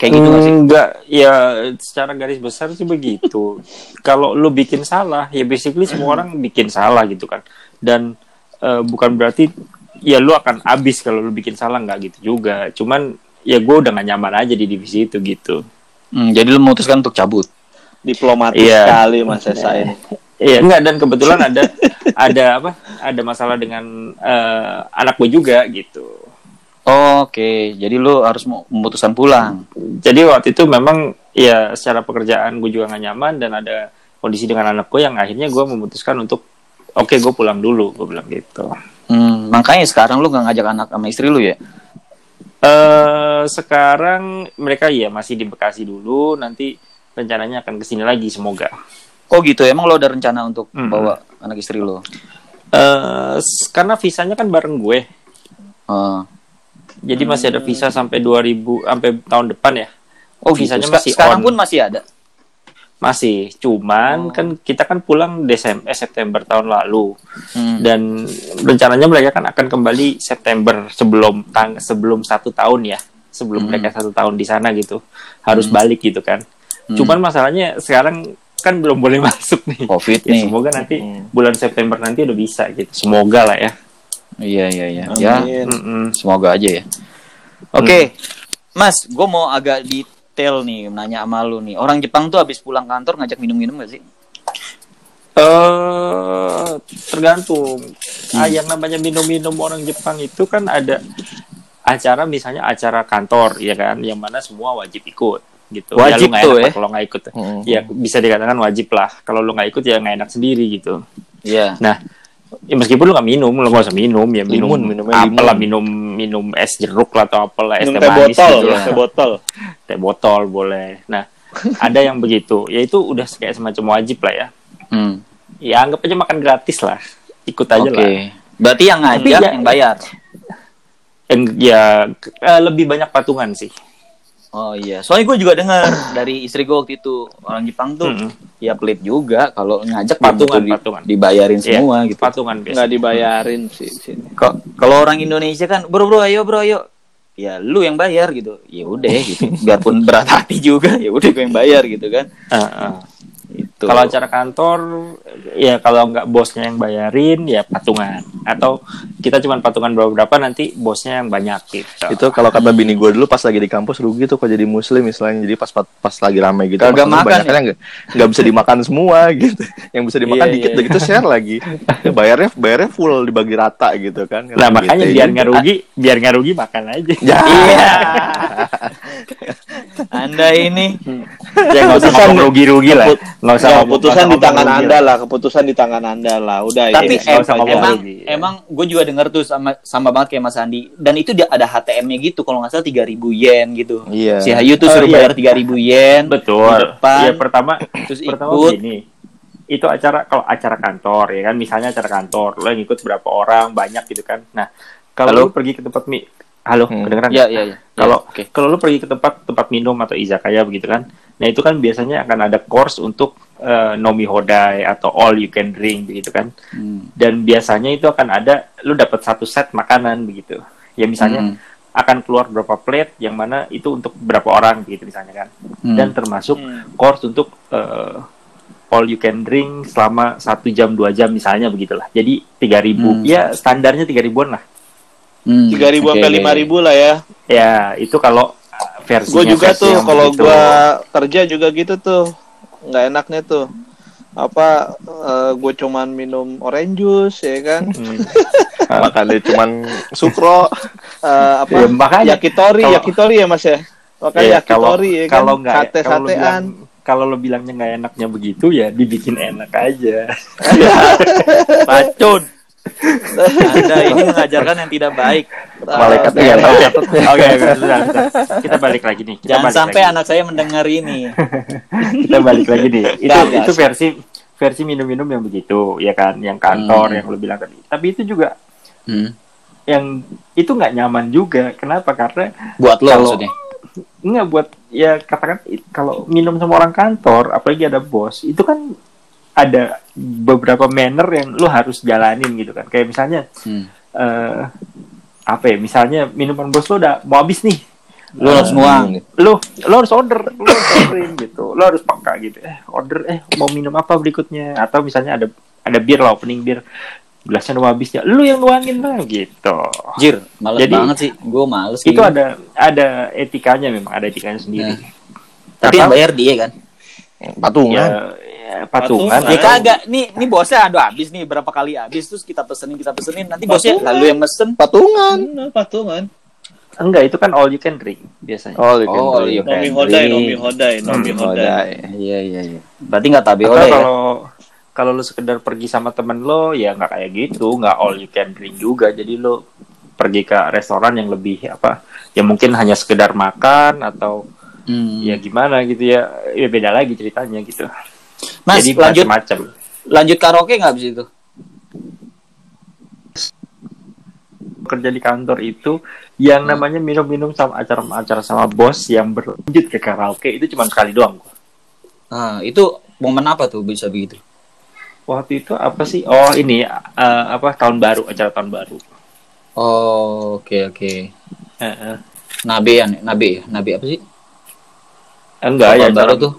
S2: Kayak gitu nggak sih?
S4: Enggak, ya secara garis besar sih begitu. Kalau lu bikin salah, ya basically semua orang bikin salah gitu kan. Dan eh, bukan berarti ya lu akan habis kalau lu bikin salah nggak gitu juga. Cuman ya gue udah gak nyaman aja di divisi itu gitu.
S2: Hmm, jadi lu memutuskan untuk cabut.
S3: diplomatis
S4: Iya.
S3: sekali mas Esa ini
S4: Iya enggak dan kebetulan ada ada apa? Ada masalah dengan eh, anak gue juga gitu.
S2: Oke, jadi lu harus mu- memutuskan pulang.
S4: Jadi waktu itu memang ya secara pekerjaan gue juga gak nyaman dan ada kondisi dengan anak gue yang akhirnya gue memutuskan untuk oke gue pulang dulu gue bilang gitu.
S2: Hmm, makanya sekarang lu gak ngajak anak sama istri lu ya?
S4: eh sekarang mereka ya masih di Bekasi dulu nanti rencananya akan ke sini lagi semoga.
S2: Oh gitu, emang lo ada rencana untuk
S4: Hmm.
S2: bawa anak istri lo?
S4: eh s- karena visanya kan bareng gue,
S2: Oh,
S4: jadi masih ada visa sampai 2000 sampai tahun depan ya.
S2: oh gitu.
S4: Visanya
S2: Seka-
S4: masih
S2: sekarang
S4: on.
S2: pun masih ada.
S4: Masih, cuman
S2: Oh.
S4: kan kita kan pulang Desember eh, September tahun lalu
S2: Hmm.
S4: dan rencananya mereka kan akan kembali September sebelum tang sebelum satu tahun ya sebelum
S2: Hmm.
S4: mereka satu tahun di sana gitu harus balik gitu kan
S2: Hmm.
S4: cuman masalahnya sekarang kan belum boleh masuk nih.
S2: Covid
S4: Ya,
S2: nih.
S4: semoga nanti
S5: Hmm.
S4: bulan September nanti udah bisa gitu. Semoga lah ya.
S2: Iya iya iya. Ya,
S3: Amin.
S4: Mm-mm.
S2: semoga aja ya. Oke, Mas, gue mau agak detail nih nanya sama lu nih. Orang Jepang tuh habis pulang kantor ngajak minum-minum gak sih?
S4: Eh tergantung. Ah, yang namanya minum-minum orang Jepang itu kan ada acara misalnya acara kantor ya kan, yang mana semua wajib ikut gitu.
S2: Wajib
S4: lu nggak
S2: tuh ya?
S4: lah Kalau nggak ikut,
S5: Hmm.
S4: ya bisa dikatakan wajib lah. Kalau lu nggak ikut ya nggak enak sendiri gitu.
S2: Iya.
S4: Nah, ya meskipun lu nggak minum, lu nggak usah minum ya minum
S5: Limun, minumnya
S4: apalah
S5: limun.
S4: minum minum es jeruk lah atau apalah es
S3: Minum
S4: teh manis
S3: botol,
S4: gitu lah.
S3: teh botol.
S4: teh botol boleh. Nah, ada yang begitu, ya itu udah kayak semacam wajib lah ya.
S2: Hmm.
S4: Ya anggap aja makan gratis lah, ikut aja
S2: Oke.
S4: lah.
S2: Berarti yang ngajak
S4: ya-
S2: yang bayar.
S4: Yang ya eh, lebih banyak patungan sih.
S2: Oh iya, soalnya gue juga dengar dari istri gue waktu itu orang Jepang tuh
S4: Mm-mm.
S2: ya pelit juga kalau ngajak
S4: Patungan,
S2: belum tentu
S4: patungan.
S2: dibayarin
S4: Iya,
S2: semua gitu.
S4: Patungan biasa.
S3: Nggak dibayarin sih di sini.
S2: Kok kalau orang Indonesia kan bro bro ayo bro ayo ya lu yang bayar gitu ya udah gitu biarpun berat hati juga ya udah gue yang bayar gitu kan
S4: Eh, eh.
S2: Itu
S4: Kalau acara kantor, ya kalau nggak bosnya yang bayarin, ya patungan. Atau kita cuma patungan beberapa, nanti bosnya yang banyak gitu.
S5: Itu kalau kata bini gue dulu pas lagi di kampus rugi tuh kok jadi muslim misalnya jadi pas pas, pas lagi rame gitu maksudnya
S2: makan
S5: nggak bisa dimakan semua gitu. Yang bisa dimakan
S2: Iya,
S5: dikit udah gitu share lagi. Ya, bayarnya bayarnya full dibagi rata gitu kan.
S4: Nah makanya
S5: Gitu.
S4: biar nggak rugi, biar nggak rugi makan aja.
S5: ya.
S2: Iya anda ini
S4: ya nggak usah ngomong rugi-rugi lah. Nggak usah
S3: Ya, keputusan di tangan
S4: rugi
S3: anda lah, keputusan di tangan anda lah. Udah
S2: tapi
S3: ya,
S2: em- emang
S4: rugi, ya.
S2: emang gue juga dengar tuh sama sama banget kayak Mas Andi dan itu dia ada HTM-nya gitu kalau nggak salah 3000 yen gitu
S5: Iya.
S2: si Hayu tuh
S4: Oh,
S2: suruh
S4: iya.
S2: bayar 3000 yen
S4: Betul.
S2: di depan
S4: Ya pertama,
S2: terus
S4: pertama
S2: ikut
S4: begini. Itu acara kalau acara kantor ya kan, misalnya acara kantor, lo yang ikut berapa orang, banyak gitu kan. Nah, kalau lu pergi ke tempat mi, halo,
S5: Hmm.
S4: kedengeran?
S2: ya ya ya
S4: Kalau
S2: Ya, oke
S4: kalau lu pergi ke tempat tempat minum atau izakaya begitu kan, nah itu kan biasanya akan ada course untuk eh, nomi hodai atau all you can drink begitu kan.
S2: Hmm.
S4: Dan biasanya itu akan ada lu dapat satu set makanan begitu. Ya misalnya
S2: Hmm.
S4: akan keluar berapa plate yang mana itu untuk berapa orang begitu misalnya kan.
S2: Hmm.
S4: Dan termasuk
S3: Hmm.
S4: course untuk eh, all you can drink selama satu jam dua jam misalnya begitulah. Jadi 3000
S2: Hmm.
S4: ya standarnya 3000 ribuan lah.
S2: Hmm,
S3: Tiga ribu sampai lima ribu lah ya.
S4: Ya itu kalau uh, versinya
S3: Gue juga
S4: versi
S3: tuh kalau
S4: begitu.
S3: gua kerja juga gitu tuh. Nggak enaknya tuh. Apa gue cuman minum orange juice ya kan?
S4: Hmm.
S5: makannya cuman sukro
S3: Eh, apa
S4: Ya, makanya
S3: yakitori,
S4: kalau-
S3: yakitori ya Mas ya. Makanya
S4: Ya, kalau
S3: yakitori ya kan.
S4: kalau nggak
S3: sate
S4: kalau
S3: satean.
S4: kalau lo bilangnya nggak enaknya begitu ya dibikin enak aja.
S2: Racun. Anda ini mengajarkan yang tidak baik.
S5: malaikatnya
S3: Eh,
S5: yang tahu
S4: Oke,
S5: catat
S4: oke, oke, sudah, sudah. Kita balik lagi nih. Kita
S2: Jangan
S4: balik
S2: sampai
S4: lagi.
S2: anak saya mendengar ini.
S4: kita balik lagi nih. Itu itu versi versi minum-minum yang begitu, ya kan, yang kantor
S2: Hmm.
S4: yang lo bilang tadi. Tapi itu juga
S2: Hmm.
S4: yang itu nggak nyaman juga. Kenapa? Karena
S2: Buat lo
S4: Kalau-
S2: maksudnya.
S4: nggak buat ya katakan kalau minum sama orang kantor, apalagi ada bos, itu kan ada beberapa manner yang lo harus jalanin gitu kan. Kayak misalnya
S2: Hmm.
S4: eh apa ya? Misalnya minuman bos lo udah mau habis nih.
S2: Lo harus nuang.
S4: lo lo harus order lo harus orderin gitu lo harus peka gitu eh order eh mau minum apa berikutnya atau misalnya ada ada bir lah opening bir gelasnya udah mau habis ya lu yang nuangin lah gitu
S2: Jir, males
S4: Jadi-
S2: banget sih. Gue males.
S4: itu
S2: gitu.
S4: ada ada etikanya memang ada etikanya sendiri
S2: Nah. Tapi yang bayar dia kan.
S5: Patungan
S4: ya, ya patungan
S3: Patungan.
S2: Ya kagak. Nih, nih bosnya aduh habis nih berapa kali habis terus kita pesenin kita pesenin nanti bosnya
S3: Patungan.
S2: lalu yang mesen.
S5: patungan
S3: Hmm, patungan.
S4: enggak itu kan all you can drink biasanya
S5: oh you can
S2: Oh,
S5: drink.
S2: iya.
S3: Nomi
S2: Kan,
S3: hodai,
S2: drink.
S3: nomi hodai, nomi hodai.
S5: hodai.
S2: Iya iya iya. Berarti nggak tabe
S4: Atau
S2: oleh ya.
S4: kalau kalau lu sekedar pergi sama temen lo ya nggak kayak gitu nggak all you can drink juga jadi lo pergi ke restoran yang lebih apa ya mungkin hanya sekedar makan atau
S2: Hmm.
S4: ya gimana gitu ya ya beda lagi ceritanya gitu
S2: Mas,
S4: jadi
S2: lanjut
S4: macam
S2: lanjut karaoke nggak abis itu?
S4: kerja di kantor itu yang namanya minum-minum sama acara-acara sama bos yang berlanjut ke karaoke itu cuma sekali doang
S2: Ah, itu momen apa tuh bisa begitu?
S4: waktu itu apa sih oh ini eh, apa tahun baru acara tahun baru
S2: Oh, oke oke.
S4: Eh, eh.
S2: Nabe ya, nabe ya, nabe apa sih?
S4: Enggak ya acara-
S2: tuh.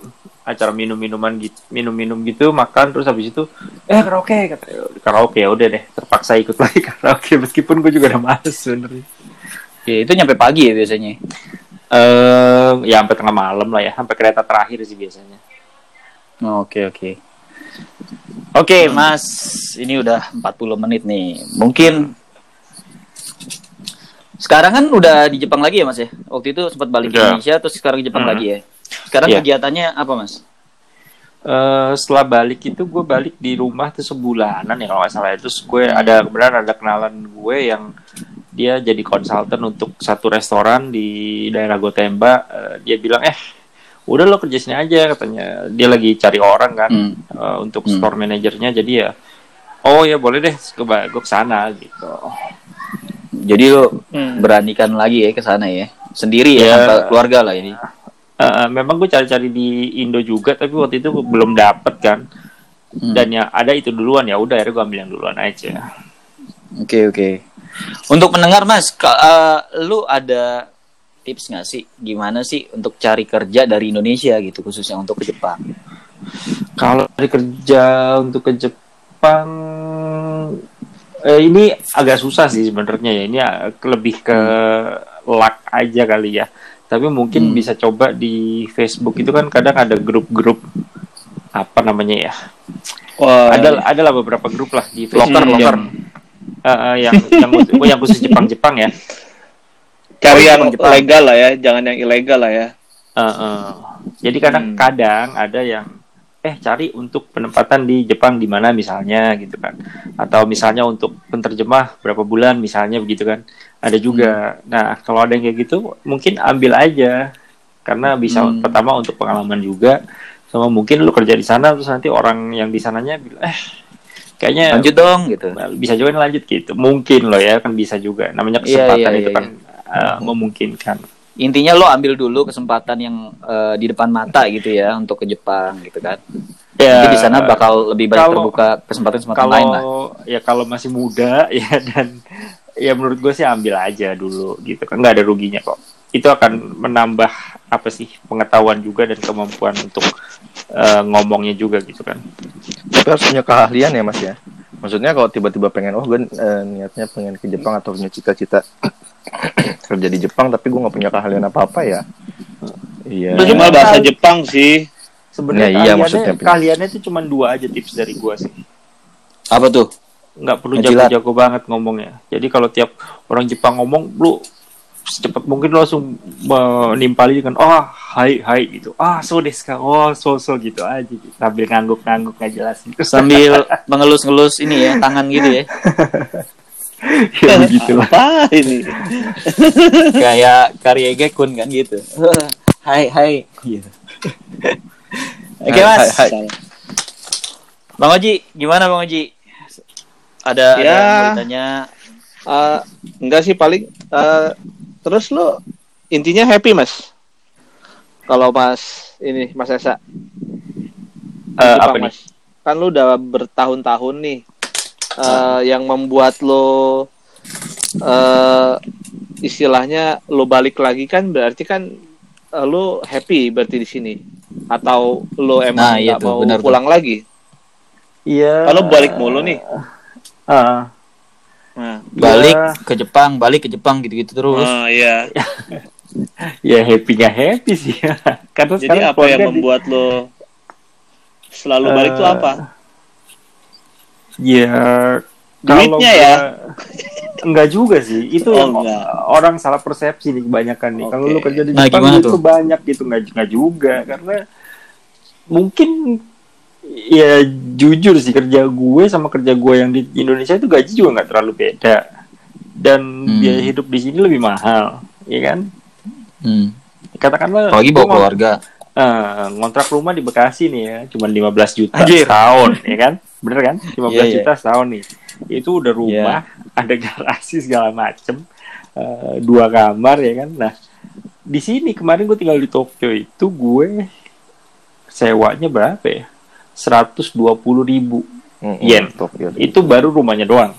S4: acara minum-minuman gitu minum-minum gitu makan terus habis itu eh karaoke kata karaoke ya udah deh terpaksa ikut lagi karaoke meskipun gue juga udah males sebenarnya
S2: Ya, itu nyampe pagi ya biasanya.
S4: eh ya sampai tengah malam lah ya sampai kereta terakhir sih biasanya
S2: Oke, oke. Oke, Mas. Ini udah 40 menit nih. Mungkin sekarang kan udah di Jepang lagi ya, Mas ya? Waktu itu sempat balik ke. Indonesia terus sekarang di Jepang
S4: Hmm.
S2: lagi ya. Sekarang
S4: Iya.
S2: kegiatannya apa, Mas?
S4: Eh setelah balik itu gue balik di rumah tuh sebulanan ya kalau nggak salah terus gue ada kebetulan ada kenalan gue yang dia jadi konsultan untuk satu restoran di daerah Gotemba Eh, dia bilang eh udah lo kerja sini aja katanya dia lagi cari orang kan
S2: Hmm.
S4: eh, untuk
S2: Hmm.
S4: store manajernya jadi ya oh ya boleh deh gue gue ke sana gitu
S2: Jadi lo
S3: Hmm.
S2: beranikan lagi ya ke sana ya. Sendiri ya,
S4: Ya.
S2: tanpa keluarga lah ini.
S4: Eh, memang gue cari-cari di Indo juga tapi waktu itu belum dapet kan
S2: Hmm.
S4: dan ya ada itu duluan ya udah akhirnya gue ambil yang duluan aja
S2: Oke oke. Untuk pendengar mas, ka- eh, lu ada tips nggak sih gimana sih untuk cari kerja dari Indonesia gitu khususnya untuk ke Jepang?
S4: Kalau dari kerja untuk ke Jepang eh, ini agak susah sih sebenarnya ya. Ini lebih ke luck aja kali ya. Tapi mungkin
S2: Hmm.
S4: bisa coba di Facebook itu kan kadang ada grup-grup apa namanya ya?
S3: Wah,
S4: Ada adalah beberapa grup lah di Facebook
S2: Loker,
S4: yang,
S2: loker.
S4: eh, eh, yang yang oh, yang khusus Jepang-Jepang ya.
S3: cari
S2: Oh,
S3: yang
S2: Jepang-Jepang.
S3: legal lah ya, jangan yang ilegal lah ya.
S4: Eh, eh. Jadi kadang-kadang ada yang eh cari untuk penempatan di Jepang di mana misalnya gitu kan atau misalnya untuk penterjemah berapa bulan misalnya begitu kan ada juga. Nah kalau ada yang kayak gitu mungkin ambil aja. Karena bisa
S2: Hmm.
S4: pertama untuk pengalaman juga. Sama mungkin lu kerja di sana terus nanti orang yang di sananya bilang eh kayaknya
S2: Lanjut dong gitu.
S4: bisa juga nih lanjut gitu. Mungkin loh ya kan bisa juga. Namanya
S2: Iya,
S4: kesempatan
S2: iya,
S4: itu
S2: iya,
S4: kan uh, memungkinkan.
S2: Intinya lo ambil dulu kesempatan yang eh, di depan mata gitu ya untuk ke Jepang gitu kan.
S4: ya
S2: Jadi di sana bakal lebih banyak
S4: kalau-
S2: terbuka kesempatan-kesempatan lain lah.
S4: ya kalau masih muda ya dan ya menurut gue sih ambil aja dulu gitu kan nggak ada ruginya kok itu akan menambah apa sih pengetahuan juga dan kemampuan untuk eh, ngomongnya juga gitu kan
S5: Tapi harus punya keahlian ya mas ya. Maksudnya kalau tiba-tiba pengen, oh gue eh, niatnya pengen ke Jepang atau punya cita-cita kerja di Jepang, tapi gue nggak punya keahlian apa-apa ya. Iya.
S4: Udah
S3: Cuma bahasa Jepang sih.
S4: sebenarnya
S5: Ya, iya,
S4: keahliannya,
S5: maksudnya.
S4: keahliannya itu cuma dua aja tips dari gue sih
S2: Apa tuh?
S4: Nggak perlu jago-jago banget ngomongnya jadi kalau tiap orang Jepang ngomong lu secepat mungkin lu langsung menimpali dengan oh hai hai gitu ah so desu ka oh so so gitu aja gitu. sambil ngangguk-ngangguk nggak jelas gitu
S2: Sambil mengelus-ngelus ini ya tangan gitu ya.
S4: ya begitulah
S3: Apa ini?
S2: Kayak Karyege Kun kan gitu. Hai hai gitu. Oke Mas.
S5: hai, hai.
S2: Bang Oji, gimana Bang Oji? Ada ada
S3: Ya.
S2: yang mau ditanya?
S3: Eh, enggak sih paling eh, terus lu intinya happy mas kalau mas ini mas Esa
S4: Eh,
S3: Jepang,
S4: apa nih
S3: Mas. kan lu udah bertahun-tahun nih eh, yang membuat lo eh istilahnya lo balik lagi kan berarti kan eh, lo happy berarti di sini atau lo emang
S2: Nah, iya
S3: nggak
S2: tuh,
S3: mau
S2: benar tuh.
S3: pulang lagi
S4: iya
S3: kalau balik mulu nih
S4: Ah,
S3: nah
S2: Balik
S4: Ya.
S2: ke Jepang, balik ke Jepang gitu-gitu terus.
S3: ah, iya
S4: ya happy nggak happy sih karena
S3: jadi apa yang
S4: di-
S3: membuat lo selalu balik tuh
S4: Eh,
S3: apa
S4: Ya
S3: Duitnya
S4: kalau
S3: ya?
S4: enggak juga sih. Itu
S3: Oh,
S4: yang
S3: enggak.
S4: orang salah persepsi nih kebanyakan nih. Kalau
S3: Oke.
S4: lu kerja di
S2: Nah,
S4: Jepang itu
S2: tuh?
S4: banyak gitu enggak enggak juga karena mungkin ya jujur sih kerja gue sama kerja gue yang di Indonesia itu gaji juga nggak terlalu beda dan
S2: Hmm.
S4: biaya hidup di sini lebih mahal, ya kan?
S2: Hmm.
S4: Katakanlah
S2: Apalagi bawa keluarga.
S4: eh, ngontrak rumah di Bekasi nih ya, cuma 15 juta
S2: Anjir.
S4: setahun, ya kan? Bener kan? 15
S2: Iya, iya.
S4: juta setahun nih. Itu udah rumah, ada garasi segala macem, eh, dua kamar ya kan. Nah, di sini kemarin gue tinggal di Tokyo itu gue sewanya berapa ya? 120 ribu
S5: Mm, mm,
S4: Yen.
S5: Tokyo.
S4: itu baru rumahnya doang.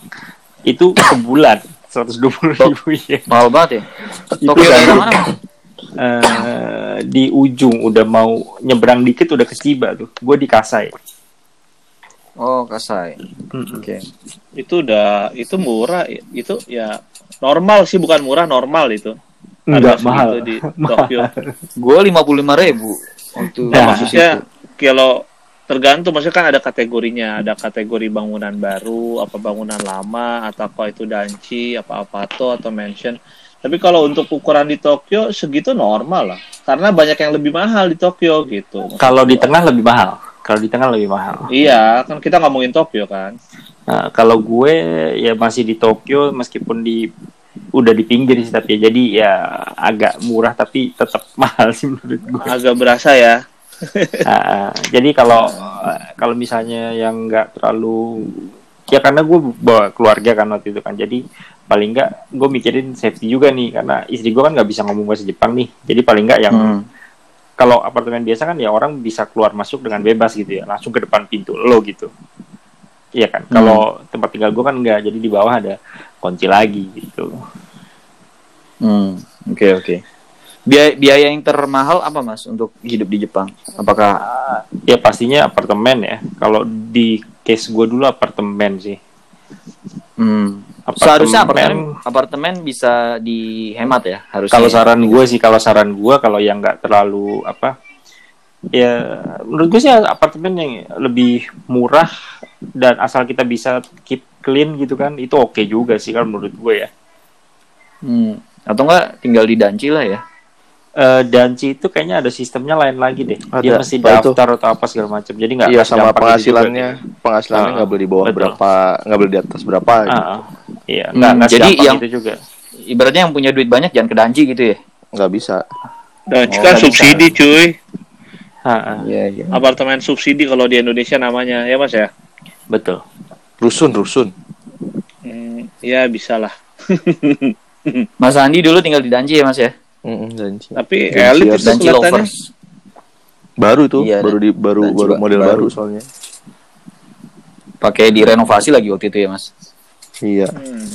S4: Itu sebulan 120 ribu yen.
S2: Mahal banget ya.
S4: Itu
S2: daerah mana?
S4: Eh, di ujung udah mau nyebrang dikit udah ke Chiba tuh. Gue di Kasai.
S2: Oh, Kasai.
S4: Mm-mm.
S2: Oke.
S3: Itu udah itu murah itu ya normal sih bukan murah normal itu.
S4: Enggak mahal.
S3: di Tokyo.
S2: Gue lima puluh lima ribu waktu
S4: Nah,
S3: maksudnya kalau tergantung maksudnya kan ada kategorinya ada kategori bangunan baru apa bangunan lama atau apa itu danci apa apato atau mansion tapi kalau untuk ukuran di Tokyo segitu normal lah karena banyak yang lebih mahal di Tokyo gitu
S4: Kalau di tengah lebih mahal. Kalau di tengah lebih mahal.
S3: iya kan kita ngomongin Tokyo kan
S4: Nah, kalau gue ya masih di Tokyo meskipun di udah di pinggir sih tapi ya, jadi ya agak murah tapi tetap mahal sih menurut gue.
S3: agak berasa ya
S4: Ah, jadi kalau kalau misalnya yang nggak terlalu ya karena gue bawa keluarga kan waktu itu kan. Jadi paling nggak gue mikirin safety juga nih karena istri gue kan nggak bisa ngomong bahasa Jepang nih. Jadi paling nggak yang
S2: Hmm.
S4: kalau apartemen biasa kan ya orang bisa keluar masuk dengan bebas gitu ya langsung ke depan pintu lo gitu. Iya kan? Kalau tempat tinggal gue kan nggak jadi di bawah ada kunci lagi gitu.
S2: Hmm, Oke oke. Biaya, biaya yang termahal apa mas untuk hidup di Jepang? Apakah
S4: ya pastinya apartemen ya kalau di case gue dulu apartemen sih
S2: hmm,
S4: Apartemen-
S2: seharusnya apartemen apartemen bisa dihemat ya harusnya.
S4: kalau saran gue sih kalau saran gue kalau yang nggak terlalu apa ya menurut gue sih apartemen yang lebih murah dan asal kita bisa keep clean gitu kan itu oke juga sih kalau menurut gue ya
S2: Hmm, atau enggak tinggal di Danci lah ya?
S4: Eh danci itu kayaknya ada sistemnya lain lagi deh dia
S5: Ada.
S4: mesti
S5: Apa itu?
S4: daftar atau apa segala macam jadi nggak
S5: Iya sama
S4: gitu juga
S5: penghasilannya, penghasilannya
S4: Ah,
S5: nggak boleh di bawah
S4: betul.
S5: berapa, nggak boleh di atas berapa.
S4: Ah,
S5: gitu.
S4: ah. iya
S2: Hmm,
S4: nggak nggak
S2: jadi yang-
S4: itu juga
S2: Ibaratnya yang punya duit banyak jangan ke Danci gitu ya?
S5: Nggak bisa.
S3: dan
S2: Oh,
S3: kan subsidi cuy
S4: Ah, ah.
S2: Iya iya.
S3: apartemen subsidi kalau di Indonesia namanya ya mas ya
S4: betul
S5: Rusun, rusun.
S3: Hmm, ya bisa lah
S2: Mas Andi dulu tinggal di Danci ya mas ya?
S5: Mm-mm, Danci.
S3: tapi elit itu
S2: Danci
S3: kelihatannya
S2: lovers.
S5: Baru itu,
S2: Iya,
S5: baru di baru
S2: Danci
S5: baru
S2: ba-
S5: model
S2: baru.
S5: baru soalnya.
S2: Pakai direnovasi lagi waktu itu ya mas?
S5: Iya.
S3: Hmm.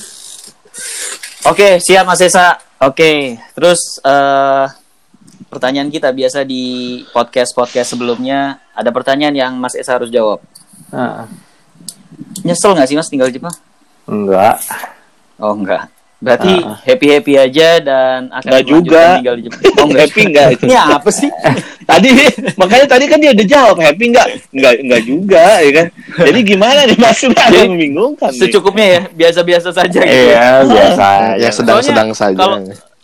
S2: Oke, siap Mas Esa. Oke, terus eh pertanyaan kita biasa di podcast-podcast sebelumnya ada pertanyaan yang Mas Esa harus jawab.
S4: Ah, ah.
S2: Nyesel nggak sih Mas tinggal di Jepang?
S4: enggak
S2: Oh enggak. Berarti
S4: Ah.
S2: happy-happy aja dan akan
S3: Nggak juga.
S2: tinggal di Jepang. Oh enggak.
S3: happy enggak itu
S2: Ini apa sih?
S3: tadi makanya tadi kan dia udah jawab happy enggak enggak enggak juga ya kan jadi gimana nih maksudnya
S2: Jadi,
S3: membingungkan nih.
S2: Secukupnya ya, biasa-biasa saja gitu.
S4: iya biasa
S5: Ya
S4: aja.
S5: sedang-sedang
S2: Soalnya
S5: saja.
S2: kalau-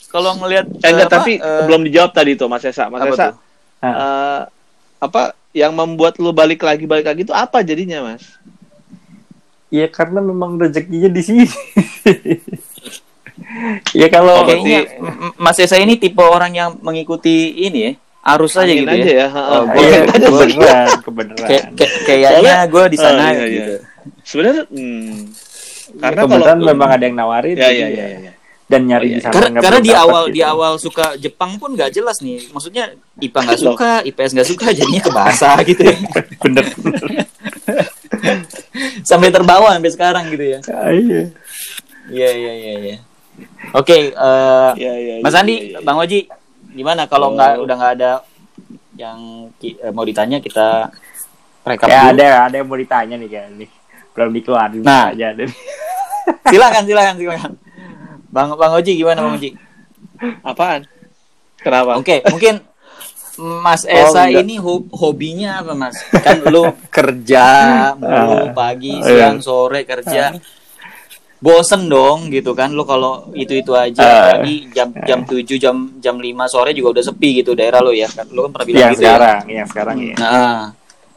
S2: Kalau ngelihat
S3: Eh, enggak
S2: eh, apa,
S3: tapi
S2: eh,
S3: belum dijawab tadi tuh Mas Esa Mas
S2: apa
S3: Esa
S2: tuh?
S4: Ah.
S3: eh, apa yang membuat lu balik lagi balik lagi itu apa jadinya Mas
S4: Ya karena memang rezekinya di sini. ya kalau
S3: Oke.
S2: Kayaknya M- Mas Esa ini tipe orang yang mengikuti ini ya, arus aja
S3: Angin
S2: gitu
S3: aja
S2: ya.
S3: ya, heeh.
S2: Oh,
S4: iya, kebenaran, kebenaran.
S2: Kayak- kayaknya gue di sana
S3: Oh, iya, iya.
S2: gitu.
S3: sebenarnya hmm,
S4: Karena kebetulan
S3: kalau
S4: memang ada yang nawarin.
S3: ya ya
S4: ya.
S3: ya, ya, ya.
S4: Dan nyari
S3: Oh, iya.
S4: di sana
S2: Karena, karena di awal
S4: gitu.
S2: di awal suka Jepang pun nggak jelas nih. Maksudnya IPA nggak
S3: Loh.
S2: suka, IPS nggak suka, jadinya ke bahasa gitu ya.
S4: bener.
S2: sampai terbawa sampai sekarang gitu ya.
S4: Ah, iya.
S2: Iya iya iya. iya. Oke, eh,
S3: Ya, ya,
S2: Mas
S3: ya,
S2: Andi,
S3: ya, ya.
S2: Bang Oji, gimana kalau
S3: Oh.
S2: nggak udah nggak ada yang ki- eh, mau ditanya kita rekap
S4: Ya
S2: dulu.
S4: ada ada yang mau ditanya nih kan nih. Belum dikeluarin
S2: Nah.
S4: aja deh.
S2: Silakan silakan silakan. Bang Bang Oji gimana Bang Oji?
S3: apaan kenapa
S2: Oke, mungkin Mas
S3: Oh,
S2: Esa
S3: enggak.
S2: ini ho- hobinya apa Mas? Kan lu kerja mulu pagi, siang, sore kerja. Bosen dong gitu kan lu kalau itu-itu aja lagi jam jam 7 jam jam 5 sore juga udah sepi gitu daerah lu ya kan. Lu kan pernah bilang
S4: Yang
S2: gitu ya.
S4: sekarang, yang sekarang ya.
S2: Nah,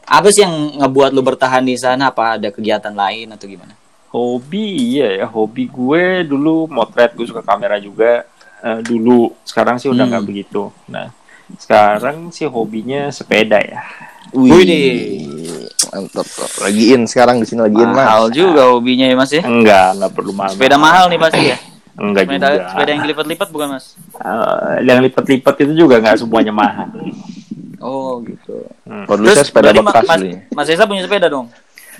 S2: apa sih yang ngebuat lu bertahan di sana? Apa ada kegiatan lain atau gimana?
S4: Hobi iya ya, hobi gue dulu motret, gue suka kamera juga eh, dulu. Sekarang sih udah
S2: Hmm.
S4: nggak begitu. Nah, sekarang sih hobinya sepeda ya.
S2: Wih,
S5: Mantap. Lagi in sekarang di sini lagi in mas.
S2: mahal juga hobinya ya Mas ya.
S4: Enggak, enggak perlu mahal.
S2: Sepeda mahal nih pasti ya.
S4: Enggak
S2: Sepeda,
S4: juga.
S2: sepeda yang dilipat-lipat bukan Mas?
S4: Eh, yang lipat-lipat itu juga nggak semuanya mahal.
S2: Oh gitu.
S5: Dulu saya sepeda bekas
S2: Mas,
S5: belinya.
S2: Mas Esa punya sepeda dong?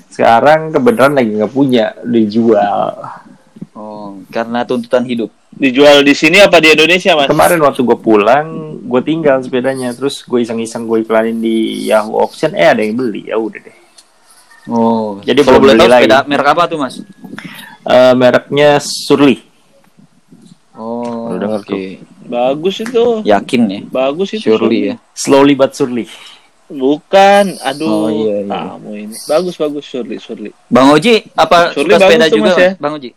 S4: Sekarang kebenaran lagi nggak punya, dijual.
S2: Oh, karena tuntutan hidup.
S3: Dijual di sini apa di Indonesia, Mas?
S4: Kemarin waktu gue pulang, gue tinggal sepedanya, terus gue iseng-iseng gue iklanin di Yahoo Auction, eh ada yang beli, ya udah deh.
S2: Oh,
S4: Jadi
S2: kalau boleh
S4: beli
S2: tahu
S4: lagi.
S2: sepeda merek apa tuh, Mas?
S4: Eh, mereknya Surly.
S2: Oh, oke.
S3: Bagus itu.
S2: Yakin ya?
S3: Bagus itu.
S2: Surely ya.
S4: Slowly but surely.
S3: Bukan. Aduh.
S2: Oh, iya, iya.
S3: Kamu ini. Bagus bagus Surly Surly.
S2: Bang Oji apa
S3: Surely
S2: suka sepeda
S3: tuh,
S2: juga,
S3: Mas, ya?
S2: Bang Oji?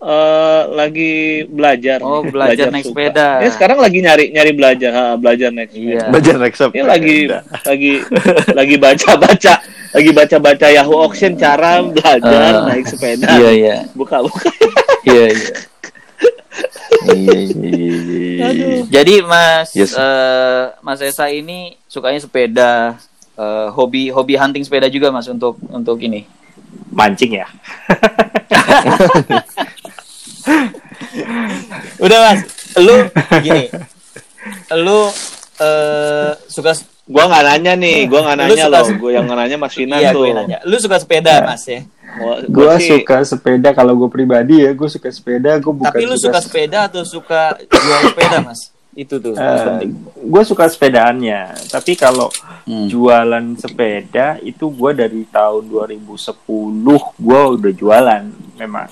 S3: Eh lagi belajar.
S2: Oh, belajar naik
S3: suka.
S2: sepeda.
S3: Ya sekarang lagi nyari nyari belajar, ha, belajar naik sepeda.
S2: Iya.
S5: Belajar naik sepeda.
S3: Ini lagi lagi lagi baca-baca lagi baca-baca Yahoo Auction cara belajar
S2: Ah,
S3: naik sepeda.
S2: Iya, iya.
S3: Buka buka.
S2: Iya, iya.
S5: Iya, iya, iya, iya.
S2: Jadi Mas
S5: Yes.
S2: eh, Mas Esa ini sukanya sepeda, eh, hobi hobi hunting sepeda juga Mas untuk untuk ini.
S4: Mancing ya.
S2: Udah Mas, lu gini. Lu eh, suka
S3: Gua nggak nanya nih, gua nggak
S2: Lu
S3: nanya
S2: suka
S3: loh. Gua yang nanya Mas Finan
S2: iya
S3: tuh.
S2: gue nanya. Lu suka sepeda Mas ya?
S3: Gua,
S4: Gue
S3: sih-
S4: suka sepeda, kalau gue pribadi ya, gue suka sepeda, gue bukan
S2: Tapi lu suka sepeda atau suka jual sepeda Mas? Itu tuh
S4: Eh,
S2: yang penting.
S4: gue suka sepedaannya, tapi kalau
S2: Hmm.
S4: jualan sepeda itu gue dari tahun 2010 gue udah jualan memang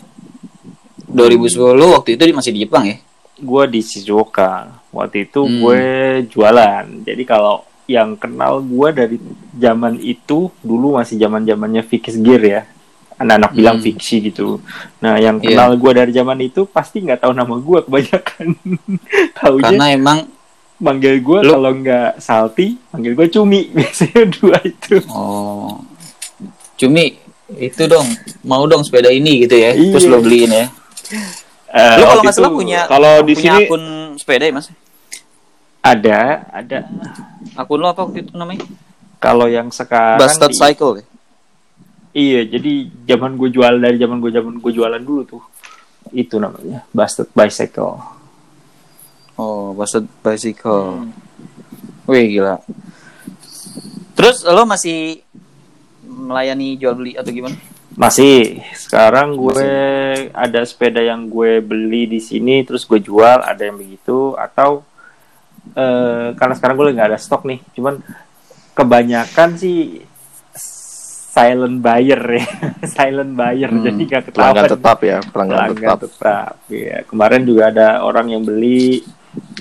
S2: 2010 waktu itu masih di Jepang ya?
S4: gue di Shizuoka. Waktu itu
S2: Hmm.
S4: gue jualan. Jadi kalau yang kenal gue dari zaman itu dulu masih zaman zamannya fix gear ya. Anak-anak bilang
S2: Hmm.
S4: fiksi gitu. Nah yang
S2: Iya.
S4: kenal gue dari zaman itu pasti nggak tahu nama gue kebanyakan. Taunya
S2: Karena emang
S4: manggil gue kalau nggak salty manggil gue cumi. Biasanya dua itu.
S2: Oh. Cumi itu dong. Mau dong sepeda ini gitu ya.
S4: Iya.
S2: terus lo beliin ya
S4: Eh,
S2: lo kalau nggak salah punya
S3: kalau di
S2: punya
S3: sini-
S2: akun sepeda ya mas?
S4: Ada. Ada.
S2: Akun lo apa waktu itu namanya?
S4: Kalau yang sekarang
S2: Bastard
S4: di-
S2: Cycle ya?
S4: Iya, jadi zaman gue jual dari zaman gue zaman gue jualan dulu tuh. Itu namanya, Bastard Bicycle.
S2: oh Bastard Bicycle. Wih gila. Terus lo masih melayani jual beli atau gimana
S4: Masih. Sekarang gue ada sepeda yang gue beli di sini terus gue jual, ada yang begitu atau eh karena sekarang gue nggak ada stok nih. Cuman kebanyakan sih silent buyer ya. silent buyer
S5: Hmm,
S4: jadi nggak ketahuan.
S5: pelanggan tetap ya pelanggan,
S4: pelanggan
S5: tetap
S4: tetap. Iya. Kemarin juga ada orang yang beli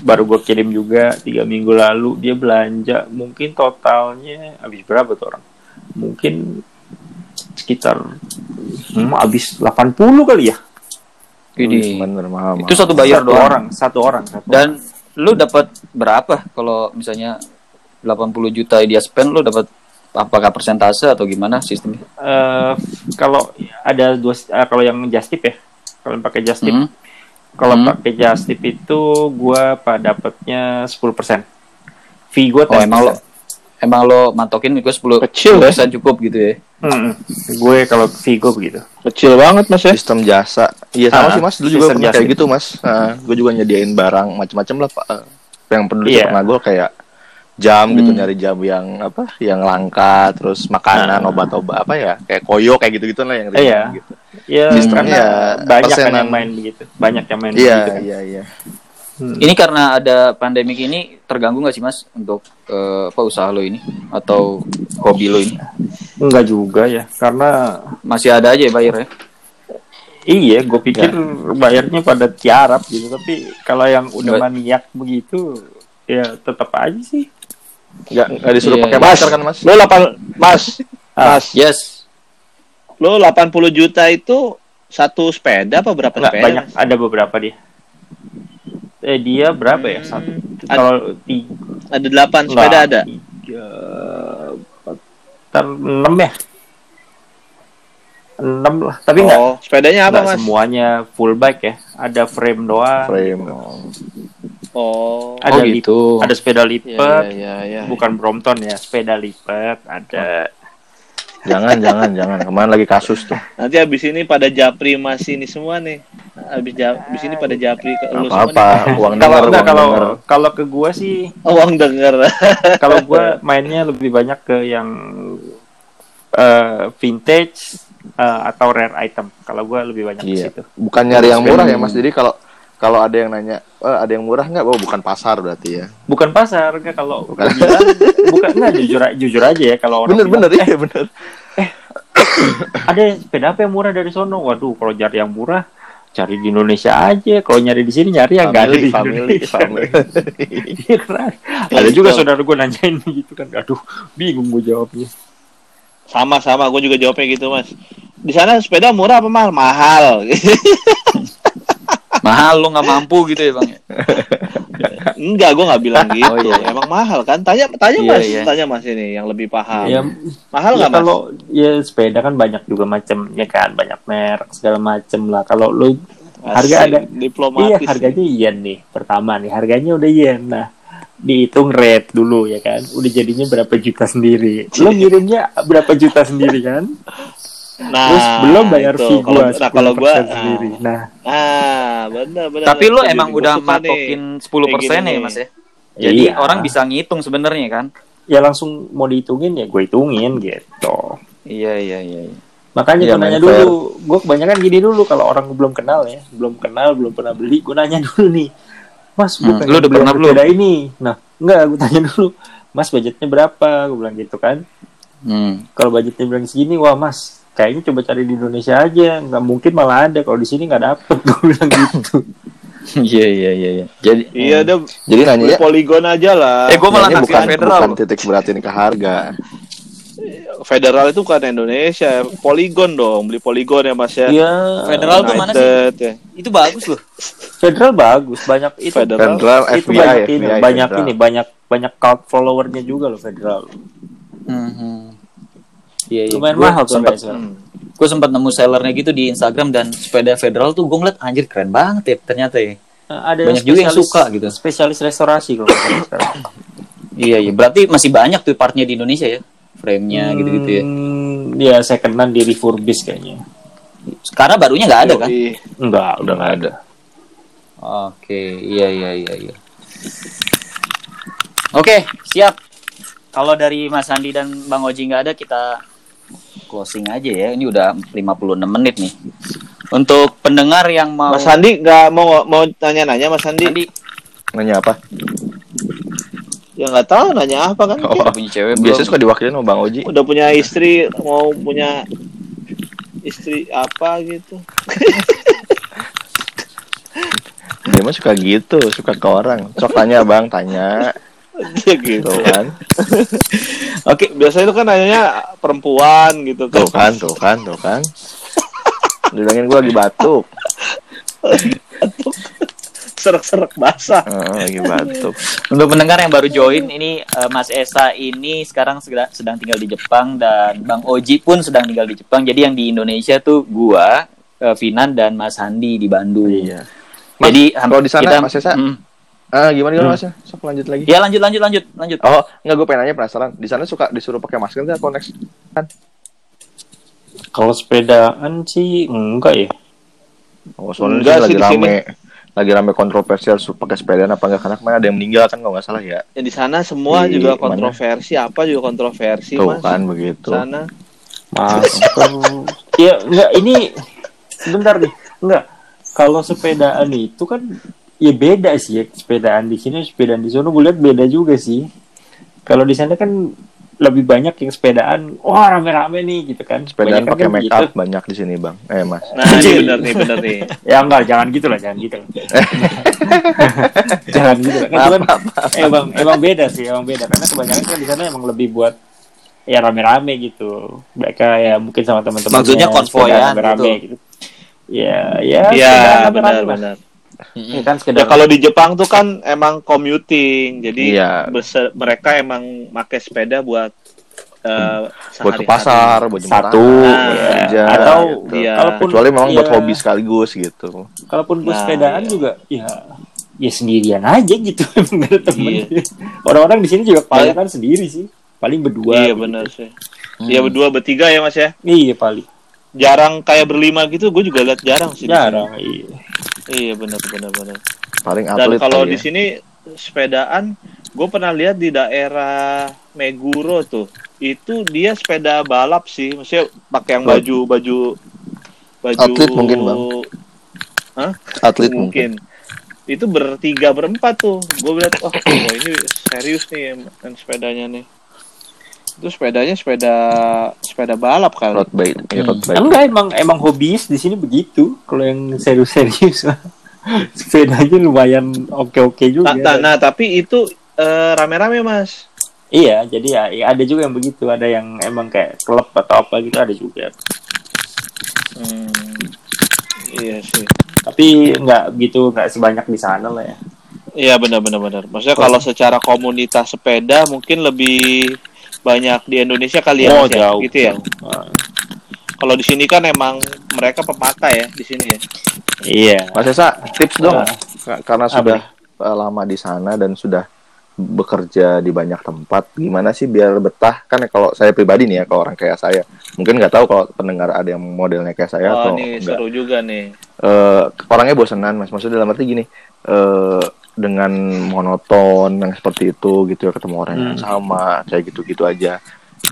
S4: baru gue kirim juga tiga minggu lalu dia belanja mungkin totalnya habis berapa tuh orang mungkin sekitar hmm, habis 80 kali ya.
S2: Ini.
S5: Bener mahal
S2: itu satu bayar
S4: satu
S2: doang.
S4: orang satu orang satu
S2: dan lu dapat berapa? Kalau misalnya 80 juta dia spend lu dapat apakah persentase atau gimana sistemnya?
S4: Eh, kalau ada dua eh, kalau yang just tip ya kalau pakai just tip.
S2: Hmm.
S4: kalau
S2: Hmm.
S4: pakai just tip itu gua pada dapatnya 10% fee gua
S2: oh
S4: 10%.
S2: emang lo emang lo matokin gue 10
S3: Kecil ya?
S2: 10% cukup gitu ya
S4: Mm-mm. gue kalau gue begitu
S3: Kecil banget Mas ya.
S5: sistem jasa iya sama
S4: Ah,
S5: sih mas dulu juga pernah kayak
S4: itu.
S5: gitu mas gue juga nyediain barang macam-macam lah pak Eh, yang peduli
S4: Iya.
S5: pernah gue kayak jam gitu
S2: Hmm.
S5: nyari jam yang apa yang langka terus makanan
S4: Ah.
S5: obat-obat apa ya kayak koyo kayak gitu-gitu lah yang
S4: Iya.
S5: gitu
S4: ya
S5: Sistemnya
S4: karena
S5: ya
S4: banyak kan
S5: persenan.
S4: yang main begitu banyak yang main
S5: iya
S4: begitu kan.
S5: iya iya
S4: Hmm.
S2: Ini karena ada pandemik ini terganggu nggak sih mas untuk eh, apa usaha lo ini atau hobi lo ini
S4: enggak juga ya karena
S2: masih ada aja ya bayar ya?
S4: iya gue pikir bayarnya pada tiarap gitu tapi kalau yang udah maniak begitu ya tetap aja sih
S5: nggak nggak disuruh
S2: Iya,
S5: pakai
S2: iya.
S5: masker kan mas
S3: Lo 8 Mas,
S4: Ah.
S3: Mas,
S2: Yes.
S3: lo 80 juta itu satu sepeda apa berapa
S4: Enggak,
S3: sepeda?
S4: banyak
S3: Mas?
S4: ada beberapa dia eh dia berapa ya? Satu kalau tiga
S3: Ada 8 sepeda ada.
S4: tiga enam ya? Enam lah. Tapi enggak.
S3: Oh, sepedanya apa
S4: Nggak
S3: Mas?
S4: semuanya full bike ya? Ada frame doang.
S5: Frame.
S3: Oh.
S4: ada
S2: Oh,
S4: lip-
S2: gitu.
S4: ada sepeda lipat
S3: iya, iya.
S4: bukan Brompton ya sepeda lipat ada.
S5: Jangan jangan jangan. Kemarin lagi kasus tuh.
S3: Nanti habis ini pada japri Mas ini semua nih. Habis ja- habis ini pada japri ke lu
S5: apa
S3: semua
S5: apa uang
S4: kalau
S5: denger
S4: kalau
S5: denger
S4: kalau ke gua sih
S3: Oh, uang denger.
S4: kalau gua mainnya lebih banyak ke yang eh, vintage eh, atau rare item. Kalau gue lebih banyak di
S5: Iya.
S4: situ.
S5: Bukan nyari yang murah ya
S2: Hmm.
S5: Mas. Jadi kalau kalau ada yang nanya, "Eh, ada yang murah nggak? Oh, bukan pasar berarti ya.
S4: Bukan pasar, enggak kalau
S5: Bukan.
S4: gua bilang, bukan enggak jujur jujur aja ya kalau orang
S5: Bener
S4: bilang,
S5: bener iya bener.
S4: ada sepeda apa yang murah dari sono? Waduh, kalau cari yang murah cari di Indonesia aja. Kalau nyari di sini nyari yang nggak ada di
S5: family,
S4: Indonesia.
S5: family.
S4: Iya kan? Ada juga saudara gue nanyain gitu kan. Aduh, bingung gue jawabnya.
S3: Sama sama, gue juga jawabnya gitu mas. Di sana sepeda murah apa mahal? Mahal.
S2: Mahal lo nggak mampu gitu ya bang. ya?
S3: Enggak, gue nggak bilang gitu.
S2: Oh, iya.
S3: Emang mahal kan? Tanya tanya
S2: Iya,
S3: mas,
S2: iya.
S3: tanya mas ini yang lebih paham.
S4: Ya,
S3: mahal
S4: ya
S3: nggak mas?
S4: kalau ya sepeda kan banyak juga macamnya kan, banyak merek segala macem lah. Kalau lu harga ada- iya
S3: diplomatis.
S4: harganya yen nih. Pertama nih harganya udah yen. Nah, dihitung rate dulu ya kan. Udah jadinya berapa juta sendiri. Lo ngirimnya berapa juta sendiri kan?
S3: Nah,
S4: Terus belum bayar
S3: itu.
S4: fee
S3: Kalau-
S4: gua
S3: Nah, kalau gua
S4: 10% sendiri. Nah,
S3: ah, benar benar.
S2: Tapi lo
S3: Itu
S2: emang udah matokin 10%
S3: Kayak
S2: ya mas ya. Jadi
S4: Iya.
S2: orang bisa ngitung sebenarnya kan.
S4: ya langsung mau dihitungin ya gue hitungin gitu.
S2: Iya iya iya. iya.
S4: Makanya
S5: Iya,
S4: gue nanya
S5: fair.
S4: dulu, gue kebanyakan gini dulu kalau orang belum kenal ya, belum kenal, belum pernah beli, gue nanya dulu nih, Mas, gue
S2: Hmm,
S4: pengen
S2: lu udah pernah belum?
S4: ini. Nah, enggak, gue tanya dulu, Mas budgetnya berapa? Gue bilang gitu kan.
S2: Hmm.
S4: Kalau budgetnya bilang segini, wah Mas, kayaknya coba cari di Indonesia aja, nggak mungkin malah ada. Kalau di sini nggak dapet, gue bilang gitu.
S2: Iya iya iya. iya. Jadi
S3: Iya, udah
S5: Jadi nanya ya,
S3: poligon aja lah.
S2: Eh, gua malah
S5: nanya bukan
S2: federal.
S5: bukan titik beratin ke harga.
S3: Federal itu bukan Indonesia, poligon dong, beli poligon ya mas ya.
S4: Iya,
S2: Federal tuh mana sih?
S3: Ya.
S2: itu bagus loh.
S4: Federal bagus, banyak itu.
S3: Federal.
S5: Federal
S4: itu
S5: FBI,
S4: banyak ini,
S5: FBI,
S4: banyak
S5: Federal.
S4: ini, banyak banyak cult followernya juga loh Federal.
S2: Hmm. Iya iya.
S4: Lumayan
S2: Gua
S4: mahal tuh sekarang.
S2: gue sempat nemu sellernya gitu di Instagram dan sepeda federal tuh gue ngeliat anjir keren banget ya ternyata ya.
S4: Nah, ada
S2: Banyak juga yang suka gitu.
S4: Spesialis restorasi kalau sekarang.
S2: Iya iya. Berarti masih banyak tuh partnya di Indonesia ya. Frame-nya gitu-gitu ya.
S4: Hmm, ya second hand di refurbish kayaknya.
S2: Karena barunya nggak ada kan?
S4: Enggak, udah nggak ada.
S2: Oke, iya iya iya iya. Oke, siap. Kalau dari Mas Andi dan Bang Oji nggak ada, kita closing aja ya. Ini udah 56 menit nih. Untuk pendengar yang mau
S3: Mas Sandi nggak mau mau nanya-nanya Mas Sandi?
S2: Andi
S5: Nanya apa?
S3: Ya nggak tahu nanya apa kan?
S5: Oh,
S2: udah punya cewek belum?
S5: biasanya suka diwakilin sama Bang Oji.
S3: Udah punya istri, mau punya istri apa gitu?
S5: Dia mah suka gitu, suka ke orang. Sok tanya Bang, tanya.
S3: gitu
S5: kan,
S2: Oke,
S3: Biasanya itu kan nanyanya perempuan gitu kan.
S5: tuh kan, tuh kan, tuh kan. Bilangin gue lagi batuk.
S3: Serak-serak basah.
S5: Heeh, lagi batuk.
S2: Untuk pendengar yang baru join, ini eh, Mas Esa ini sekarang segera- sedang tinggal di Jepang dan Bang Oji pun sedang tinggal di Jepang. Jadi yang di Indonesia tuh gua, eh, Finan dan Mas Handi di Bandung.
S5: Iya. Mas,
S2: Jadi
S5: kalau di sana,
S2: kita-
S5: Mas Esa?
S2: Hmm.
S5: Ah, gimana gimana
S4: Hmm.
S5: Mas? Sok lanjut lagi.
S2: Ya lanjut lanjut lanjut lanjut.
S5: Oh, enggak gue pengen nanya penasaran. Di sana suka disuruh pakai masker nggak kalau next?
S4: Kalau sepedaan sih enggak ya.
S5: Oh, soalnya
S3: Enggak sih
S5: lagi
S3: di
S5: rame. Lagi rame kontroversial suruh pakai sepedaan apa enggak karena kemarin ada yang meninggal kan kalau nggak salah ya.
S3: Ya di sana semua
S5: Di
S3: juga
S5: mana?
S3: kontroversi, apa juga kontroversi
S5: Tuh
S3: Mas.
S5: kan begitu.
S3: Sana.
S4: Masker. ya enggak ini sebentar deh. Enggak. Kalau sepedaan itu kan ya beda sih ya sepedaan di sini sepedaan di sana gue lihat beda juga sih. Kalau di sana kan lebih banyak yang sepedaan, wah rame-rame nih gitu kan.
S5: Sepedaan pakai
S4: kan
S5: make up banyak di sini, Bang. Eh, Mas.
S3: Nah, ini bener nih, bener nih.
S4: Ya enggak, jangan gitu lah, jangan gitu. jangan gitu lah. Kan cuman, emang emang beda sih, emang beda karena kebanyakan kan di sana emang lebih buat ya rame-rame gitu. Mereka ya mungkin sama teman-teman.
S2: Maksudnya konvoyan
S4: rame
S2: gitu.
S4: gitu. Ya, ya.
S3: Iya,
S4: sepedaan Ya kan
S3: Ya
S4: sekedar
S3: kalau di Jepang tuh kan emang commuting, jadi
S5: Iya.
S3: mereka emang pakai sepeda buat eh,
S5: Buat ke pasar, buat jemput
S4: Satu,
S5: anak,
S3: ya.
S5: buat kerja,
S4: atau
S5: gitu.
S3: Iya.
S4: kalaupun
S5: Kecuali memang buat
S4: ya,
S5: hobi sekaligus gitu.
S4: Kalaupun gue
S3: Nah,
S4: sepedaan
S3: iya.
S4: juga ya ya sendirian aja gitu emang gak ada temen.
S3: Iya.
S4: Orang-orang di sini juga kebanyakan sendiri sih. Paling berdua.
S3: Iya
S4: gitu.
S3: benar sih. Iya berdua bertiga ya Mas ya.
S4: Iya paling.
S3: Jarang kayak berlima gitu, gue juga lihat jarang sih. di
S4: Jarang. Iya.
S3: Iya benar benar benar.
S5: Paling
S3: Dan
S5: atlet
S3: kalau
S5: kali
S3: di
S5: ya.
S3: sini sepedaan, gue pernah lihat di daerah Meguro tuh. itu dia sepeda balap sih maksudnya pakai yang baju baju baju
S5: Atlet mungkin, Bang. Atlet mungkin.
S3: mungkin itu bertiga berempat tuh gue bilang oh, oh ini serius nih main sepedanya nih itu sepedanya sepeda sepeda balap kan
S5: Road bike, ya, road bike.
S4: Enggak emang emang hobis di sini begitu. Kalau yang serius-serius sepedanya lumayan oke-oke juga.
S3: nah, nah, nah, tapi itu eh, rame-rame mas
S4: Iya, jadi ya, ya ada juga yang begitu. Ada yang emang kayak klub atau apa gitu ada juga.
S3: Hmm, iya sih
S4: Tapi nggak gitu nggak sebanyak di sana lah ya.
S3: Iya benar benar benar. Maksudnya kalau secara komunitas sepeda mungkin lebih banyak di Indonesia kali ya,
S4: oh
S3: Mas, ya?
S4: jauh.
S3: gitu ya.
S4: Ah,
S3: Kalau di sini kan emang mereka pepatah ya di sini ya.
S4: iya.
S5: Mas Esa, tips dong. Ka- Karena sudah uh, lama di sana dan sudah bekerja di banyak tempat, gimana sih biar betah? Kan kalau saya pribadi nih ya, kalau orang kayak saya, mungkin nggak tahu kalau pendengar ada yang modelnya kayak saya
S3: oh
S5: atau
S3: ini
S5: enggak.
S3: seru juga nih.
S5: Eh, orangnya bosenan, mas. Maksudnya dalam arti gini, eh, dengan monoton yang seperti itu gitu ya, ketemu orang yang
S4: Hmm.
S5: sama, kayak gitu-gitu aja.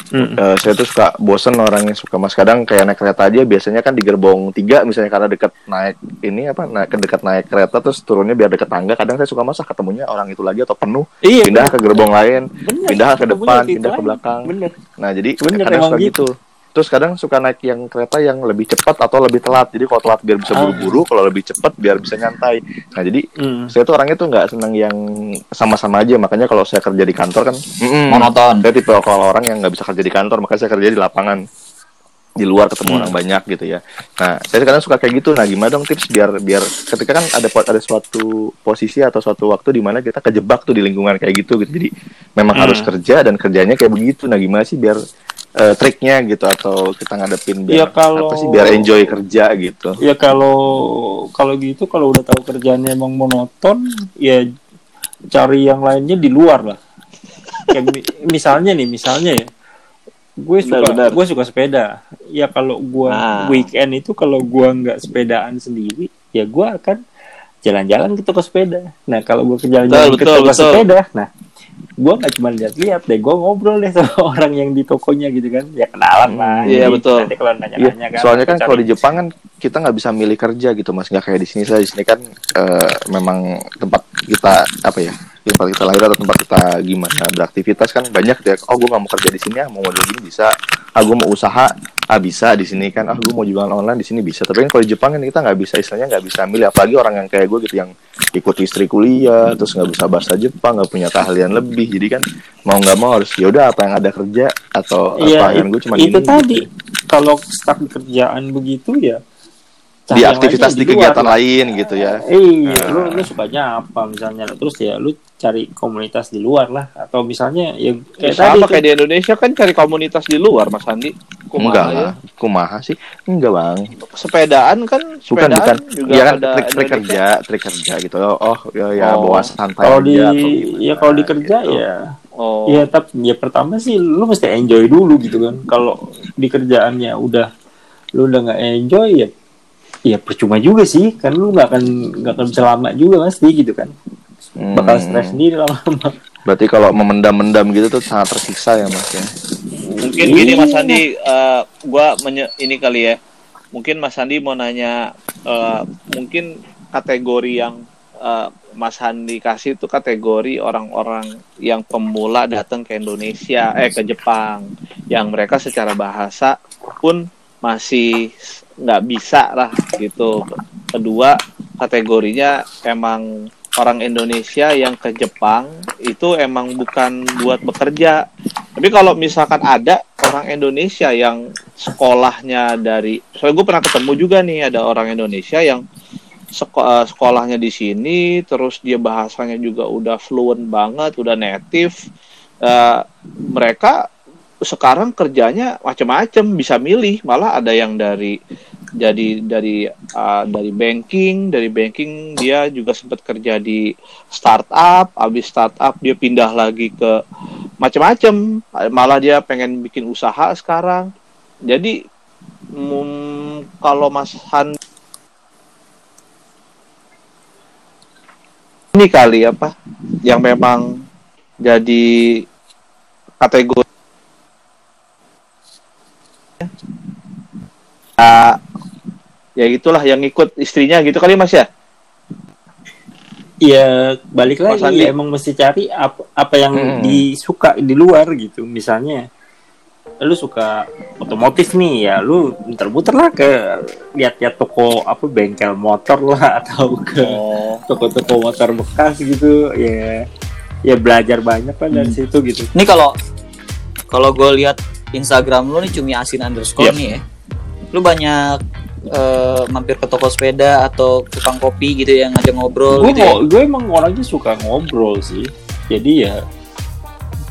S4: Mm.
S5: Eh, saya tuh suka bosen orang yang suka mas kadang kayak naik kereta aja biasanya kan di gerbong tiga misalnya karena deket naik ini apa naik dekat naik kereta terus turunnya biar deket tangga kadang saya suka masa ketemunya orang itu lagi atau penuh
S4: Iya.
S5: pindah ke gerbong lain
S4: bener.
S5: pindah ke depan pindah ke belakang
S4: Bener.
S5: nah jadi
S4: Bener,
S5: kadang suka
S4: gitu.
S5: gitu terus kadang suka naik yang kereta yang lebih cepat atau lebih telat jadi kalau telat biar bisa
S4: Ah.
S5: buru-buru kalau lebih cepat biar bisa nyantai nah jadi
S4: Mm.
S5: saya tuh orangnya tuh nggak senang yang sama-sama aja makanya kalau saya kerja di kantor kan mm-mm,
S2: Monoton.
S5: saya tipe kalau orang yang nggak bisa kerja di kantor makanya saya kerja di lapangan di luar ketemu
S4: Hmm.
S5: orang banyak gitu ya nah saya kadang suka kayak gitu nah gimana dong tips biar biar ketika kan ada ada suatu posisi atau suatu waktu di mana kita kejebak tuh di lingkungan kayak gitu gitu jadi memang
S4: Hmm.
S5: harus kerja dan kerjanya kayak begitu nah gimana sih biar eh, triknya gitu atau kita ngadepin
S4: Ya,
S5: biar
S4: kalau-
S5: apa sih biar enjoy kerja gitu
S4: Ya kalau kalau gitu kalau udah tahu kerjaannya emang monoton ya cari yang lainnya di luar lah. Kayak mi- misalnya nih, misalnya ya. Gue suka
S3: Benar, benar.
S4: gue suka sepeda. Ya kalau gua
S3: Ah.
S4: weekend itu kalau gua nggak sepedaan sendiri, ya gua akan jalan-jalan ke toko sepeda. Nah, kalau gua ke jalan-jalan
S3: Betul,
S4: ke
S3: betul,
S4: toko
S3: betul.
S4: sepeda, nah gua nggak cuma lihat-lihat deh, gua ngobrol deh sama orang yang di tokonya gitu kan. Ya kenalan lah.
S3: Iya, betul.
S4: Nanti kalau
S5: Iya,
S4: nanya-nanya kan.
S5: soalnya kan kalau di Jepang kan kita nggak bisa milih kerja gitu mas, nggak kayak di sini saya di sini kan eh, memang tempat kita apa ya, tempat kita lahir atau tempat kita gimana beraktivitas kan banyak ya. Oh gue nggak mau kerja di sini ya, mau model gini bisa. Ah gue mau usaha, ah bisa di sini kan. Ah gue mau jualan online di sini bisa. Tapi kan kalau di Jepang kan kita nggak bisa istilahnya nggak bisa milih. Apalagi orang yang kayak gue gitu yang ikut istri kuliah, terus nggak bisa bahasa Jepang, nggak punya keahlian lebih. Jadi kan mau nggak mau harus ya udah apa yang ada kerja atau
S4: Iya,
S5: keahlian gue cuma
S4: itu
S5: ini.
S4: tadi.
S5: gitu.
S4: Kalau stuck di kerjaan begitu ya
S5: di
S4: yang
S5: aktivitas di kegiatan lain gitu ya.
S4: Iya,
S5: Ah.
S4: lu lu sukanya apa misalnya? Terus ya lu cari komunitas di luar lah atau misalnya ya
S3: Ya,
S4: kayak tadi
S3: sama
S4: tuh.
S3: kayak di Indonesia kan cari komunitas di luar Mas Andi. Kumaha
S5: Enggak
S3: ya.
S5: kumaha sih? Enggak bang.
S3: Sepedaan kan
S5: Bukan
S3: sepedaan
S5: bukan.
S3: juga
S5: Iya kan trik, trik kerja, trik kerja gitu. Oh, oh ya, ya
S3: Oh.
S5: bawa santai
S4: kalau di
S5: gimana
S4: ya kalau di kerja
S5: gitu.
S4: ya
S3: Oh.
S4: ya tapi ya pertama sih lu mesti enjoy dulu gitu kan. Kalau di kerjaannya udah lu udah nggak enjoy ya ya percuma juga sih kan lu nggak akan nggak akan bisa lama juga pasti gitu kan bakal
S5: Hmm.
S4: stres sendiri lama-lama
S5: Berarti kalau memendam-mendam gitu tuh sangat tersiksa ya mas ya.
S3: Mungkin gini Mas
S4: Iya.
S3: Andi, eh, gua menye- ini kali ya. Mungkin Mas Andi mau nanya, eh, mungkin kategori yang eh, Mas Andi kasih itu kategori orang-orang yang pemula datang ke Indonesia, eh ke Jepang, yang mereka secara bahasa pun masih nggak bisa lah gitu. Kedua kategorinya emang orang Indonesia yang ke Jepang itu emang bukan buat bekerja, tapi kalau misalkan ada orang Indonesia yang sekolahnya dari, soalnya gue pernah ketemu juga nih ada orang Indonesia yang seko- eh, sekolahnya di sini, terus dia bahasanya juga udah fluent banget, udah native. Eh, mereka sekarang kerjanya macam-macam, bisa milih. Malah ada yang dari jadi dari uh, dari banking dari banking dia juga sempat kerja di startup habis startup dia pindah lagi ke macam-macam malah dia pengen bikin usaha sekarang. Jadi mm, kalau Mas Han ini kali apa yang memang jadi kategori uh, ya gitulah yang ikut istrinya gitu kali Mas ya.
S4: Iya, balik
S3: Mas
S4: lagi ya, emang mesti cari apa apa yang
S5: Hmm.
S4: disuka di luar gitu. Misalnya lu suka otomotif nih ya, lu muter-muter lah ke lihat-lihat toko apa bengkel motor lah atau ke
S3: Oh.
S4: toko-toko motor bekas gitu ya. Ya belajar banyak lah dari
S2: Hmm.
S4: situ gitu.
S2: Ini kalau kalau gue lihat Instagram lu nih cumi asin underscore
S3: Yep.
S2: nih ya. Lu banyak eh, mampir ke toko sepeda atau tukang kopi gitu yang ngajak ngobrol
S4: Gue
S2: gitu ya.
S4: gue emang orangnya suka ngobrol sih. Jadi ya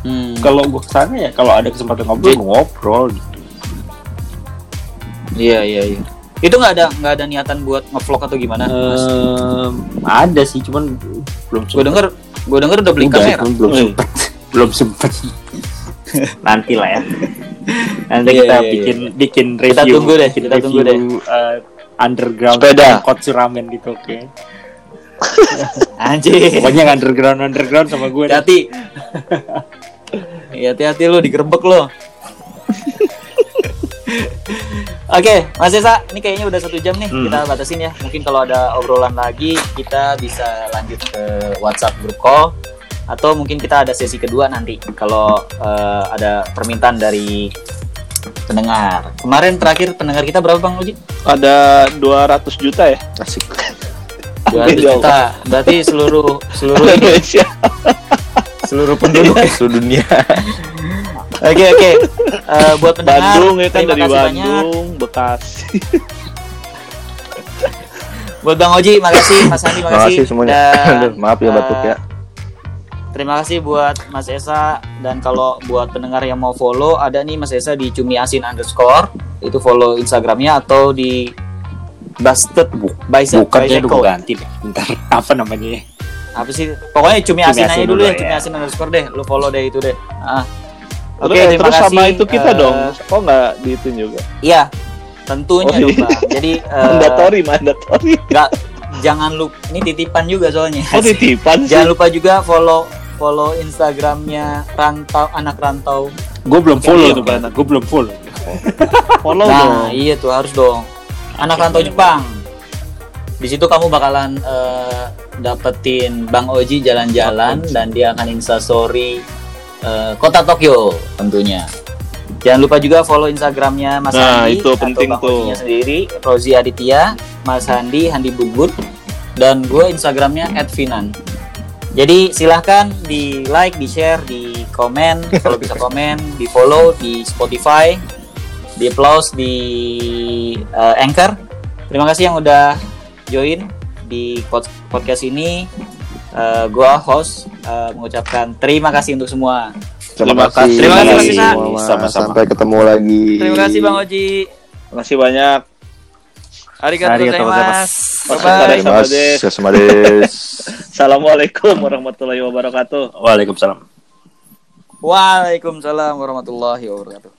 S2: Hmm.
S4: kalau gue ke sana ya kalau ada kesempatan ngobrol gue ngobrol gitu.
S2: Iya iya iya. Itu nggak ada nggak ada niatan buat ngevlog atau gimana?
S4: Ehm, ada sih cuman belum
S2: Gue denger gue denger udah beli
S4: Udah,
S2: kamera.
S4: belum
S3: Hmm.
S4: sempet belum sempet nanti lah ya nanti
S2: Iya,
S4: kita
S2: iya,
S4: bikin bikin review
S2: Kita tunggu deh, kita tunggu
S4: review, eh, underground
S3: Sepeda.
S4: angkot suramen gitu oke
S2: Anjir.
S4: pokoknya underground underground sama gue deh.
S2: Hati-hati. Iya, hati-hati lu digerebek lo. Oke, Mas Esa, ini kayaknya udah satu jam nih.
S4: Hmm.
S2: Kita batasin ya. Mungkin kalau ada obrolan lagi, kita bisa lanjut ke WhatsApp group call atau mungkin kita ada sesi kedua nanti kalau eh, ada permintaan dari pendengar. Kemarin terakhir pendengar kita berapa Bang Uji?
S3: Ada 200 juta ya
S5: Asik.
S2: 200 juta. Berarti seluruh seluruh
S3: Indonesia.
S2: seluruh penduduk
S5: Seluruh dunia.
S2: Oke oke. Eh, buat pendengar,
S3: Bandung ya kan dari
S2: kasih banyak.
S3: Bandung, Bekasi.
S2: Buat Bang Oji, makasih. Mas Andi,
S5: Terima
S2: makasih.
S5: kasih semuanya.
S2: Dan,
S5: Aduh, Maaf ya batuk ya.
S2: Terima kasih buat Mas Esa dan kalau buat pendengar yang mau follow ada nih Mas Esa di cumi asin underscore itu follow Instagramnya atau di busted bicep
S4: bukan ya
S2: bicycle.
S4: gue ganti deh bentar apa namanya ya
S2: apa sih pokoknya cumi
S4: Cumi
S2: asin
S4: asin
S2: aja dulu
S4: dulu
S2: ya cumi
S4: ya.
S2: asin underscore deh lu follow deh itu deh ah. oke
S3: Terus,
S2: terima
S3: terus
S2: kasih
S3: sama itu kita
S2: Eh,
S3: dong. Kok nggak diituin juga?
S2: iya tentunya
S3: Oh,
S2: dong
S3: iya.
S2: Bang. jadi eh,
S3: Mandatori, mandatori.
S2: nggak jangan lupa ini titipan juga soalnya
S3: Oh titipan sih.
S2: jangan lupa juga follow follow Instagramnya rantau anak rantau.
S4: Gue belum follow. tuh
S3: benar.
S4: gue belum follow.
S3: Follow
S2: nah
S3: dong.
S2: iya tuh harus dong. Anak rantau Jepang. Di situ kamu bakalan eh, dapetin Bang Oji jalan-jalan dan dia akan instastory eh, kota Tokyo tentunya. Jangan lupa juga follow Instagramnya Mas
S3: Nah,
S2: Handi
S3: itu penting
S2: atau Bang
S3: tuh.
S2: Ojinya sendiri Rozi Aditya Mas Handi Handi Bubut dan gue Instagramnya @finan jadi silahkan di like, di share, di komen, kalau bisa komen, di follow di Spotify, di applause di eh, Anchor. Terima kasih yang udah join di pod- podcast ini. Eh, gua host eh, mengucapkan terima kasih untuk semua.
S3: Terima kasih.
S2: Terima kasih,
S5: semua.
S4: Sama-sama.
S5: Sampai ketemu lagi.
S2: Terima kasih Bang Oji.
S3: Terima kasih banyak.
S2: Arigatou gozaimasu.
S3: Assalamualaikum warahmatullahi wabarakatuh.
S4: waalaikumsalam
S2: Waalaikumsalam warahmatullahi wabarakatuh.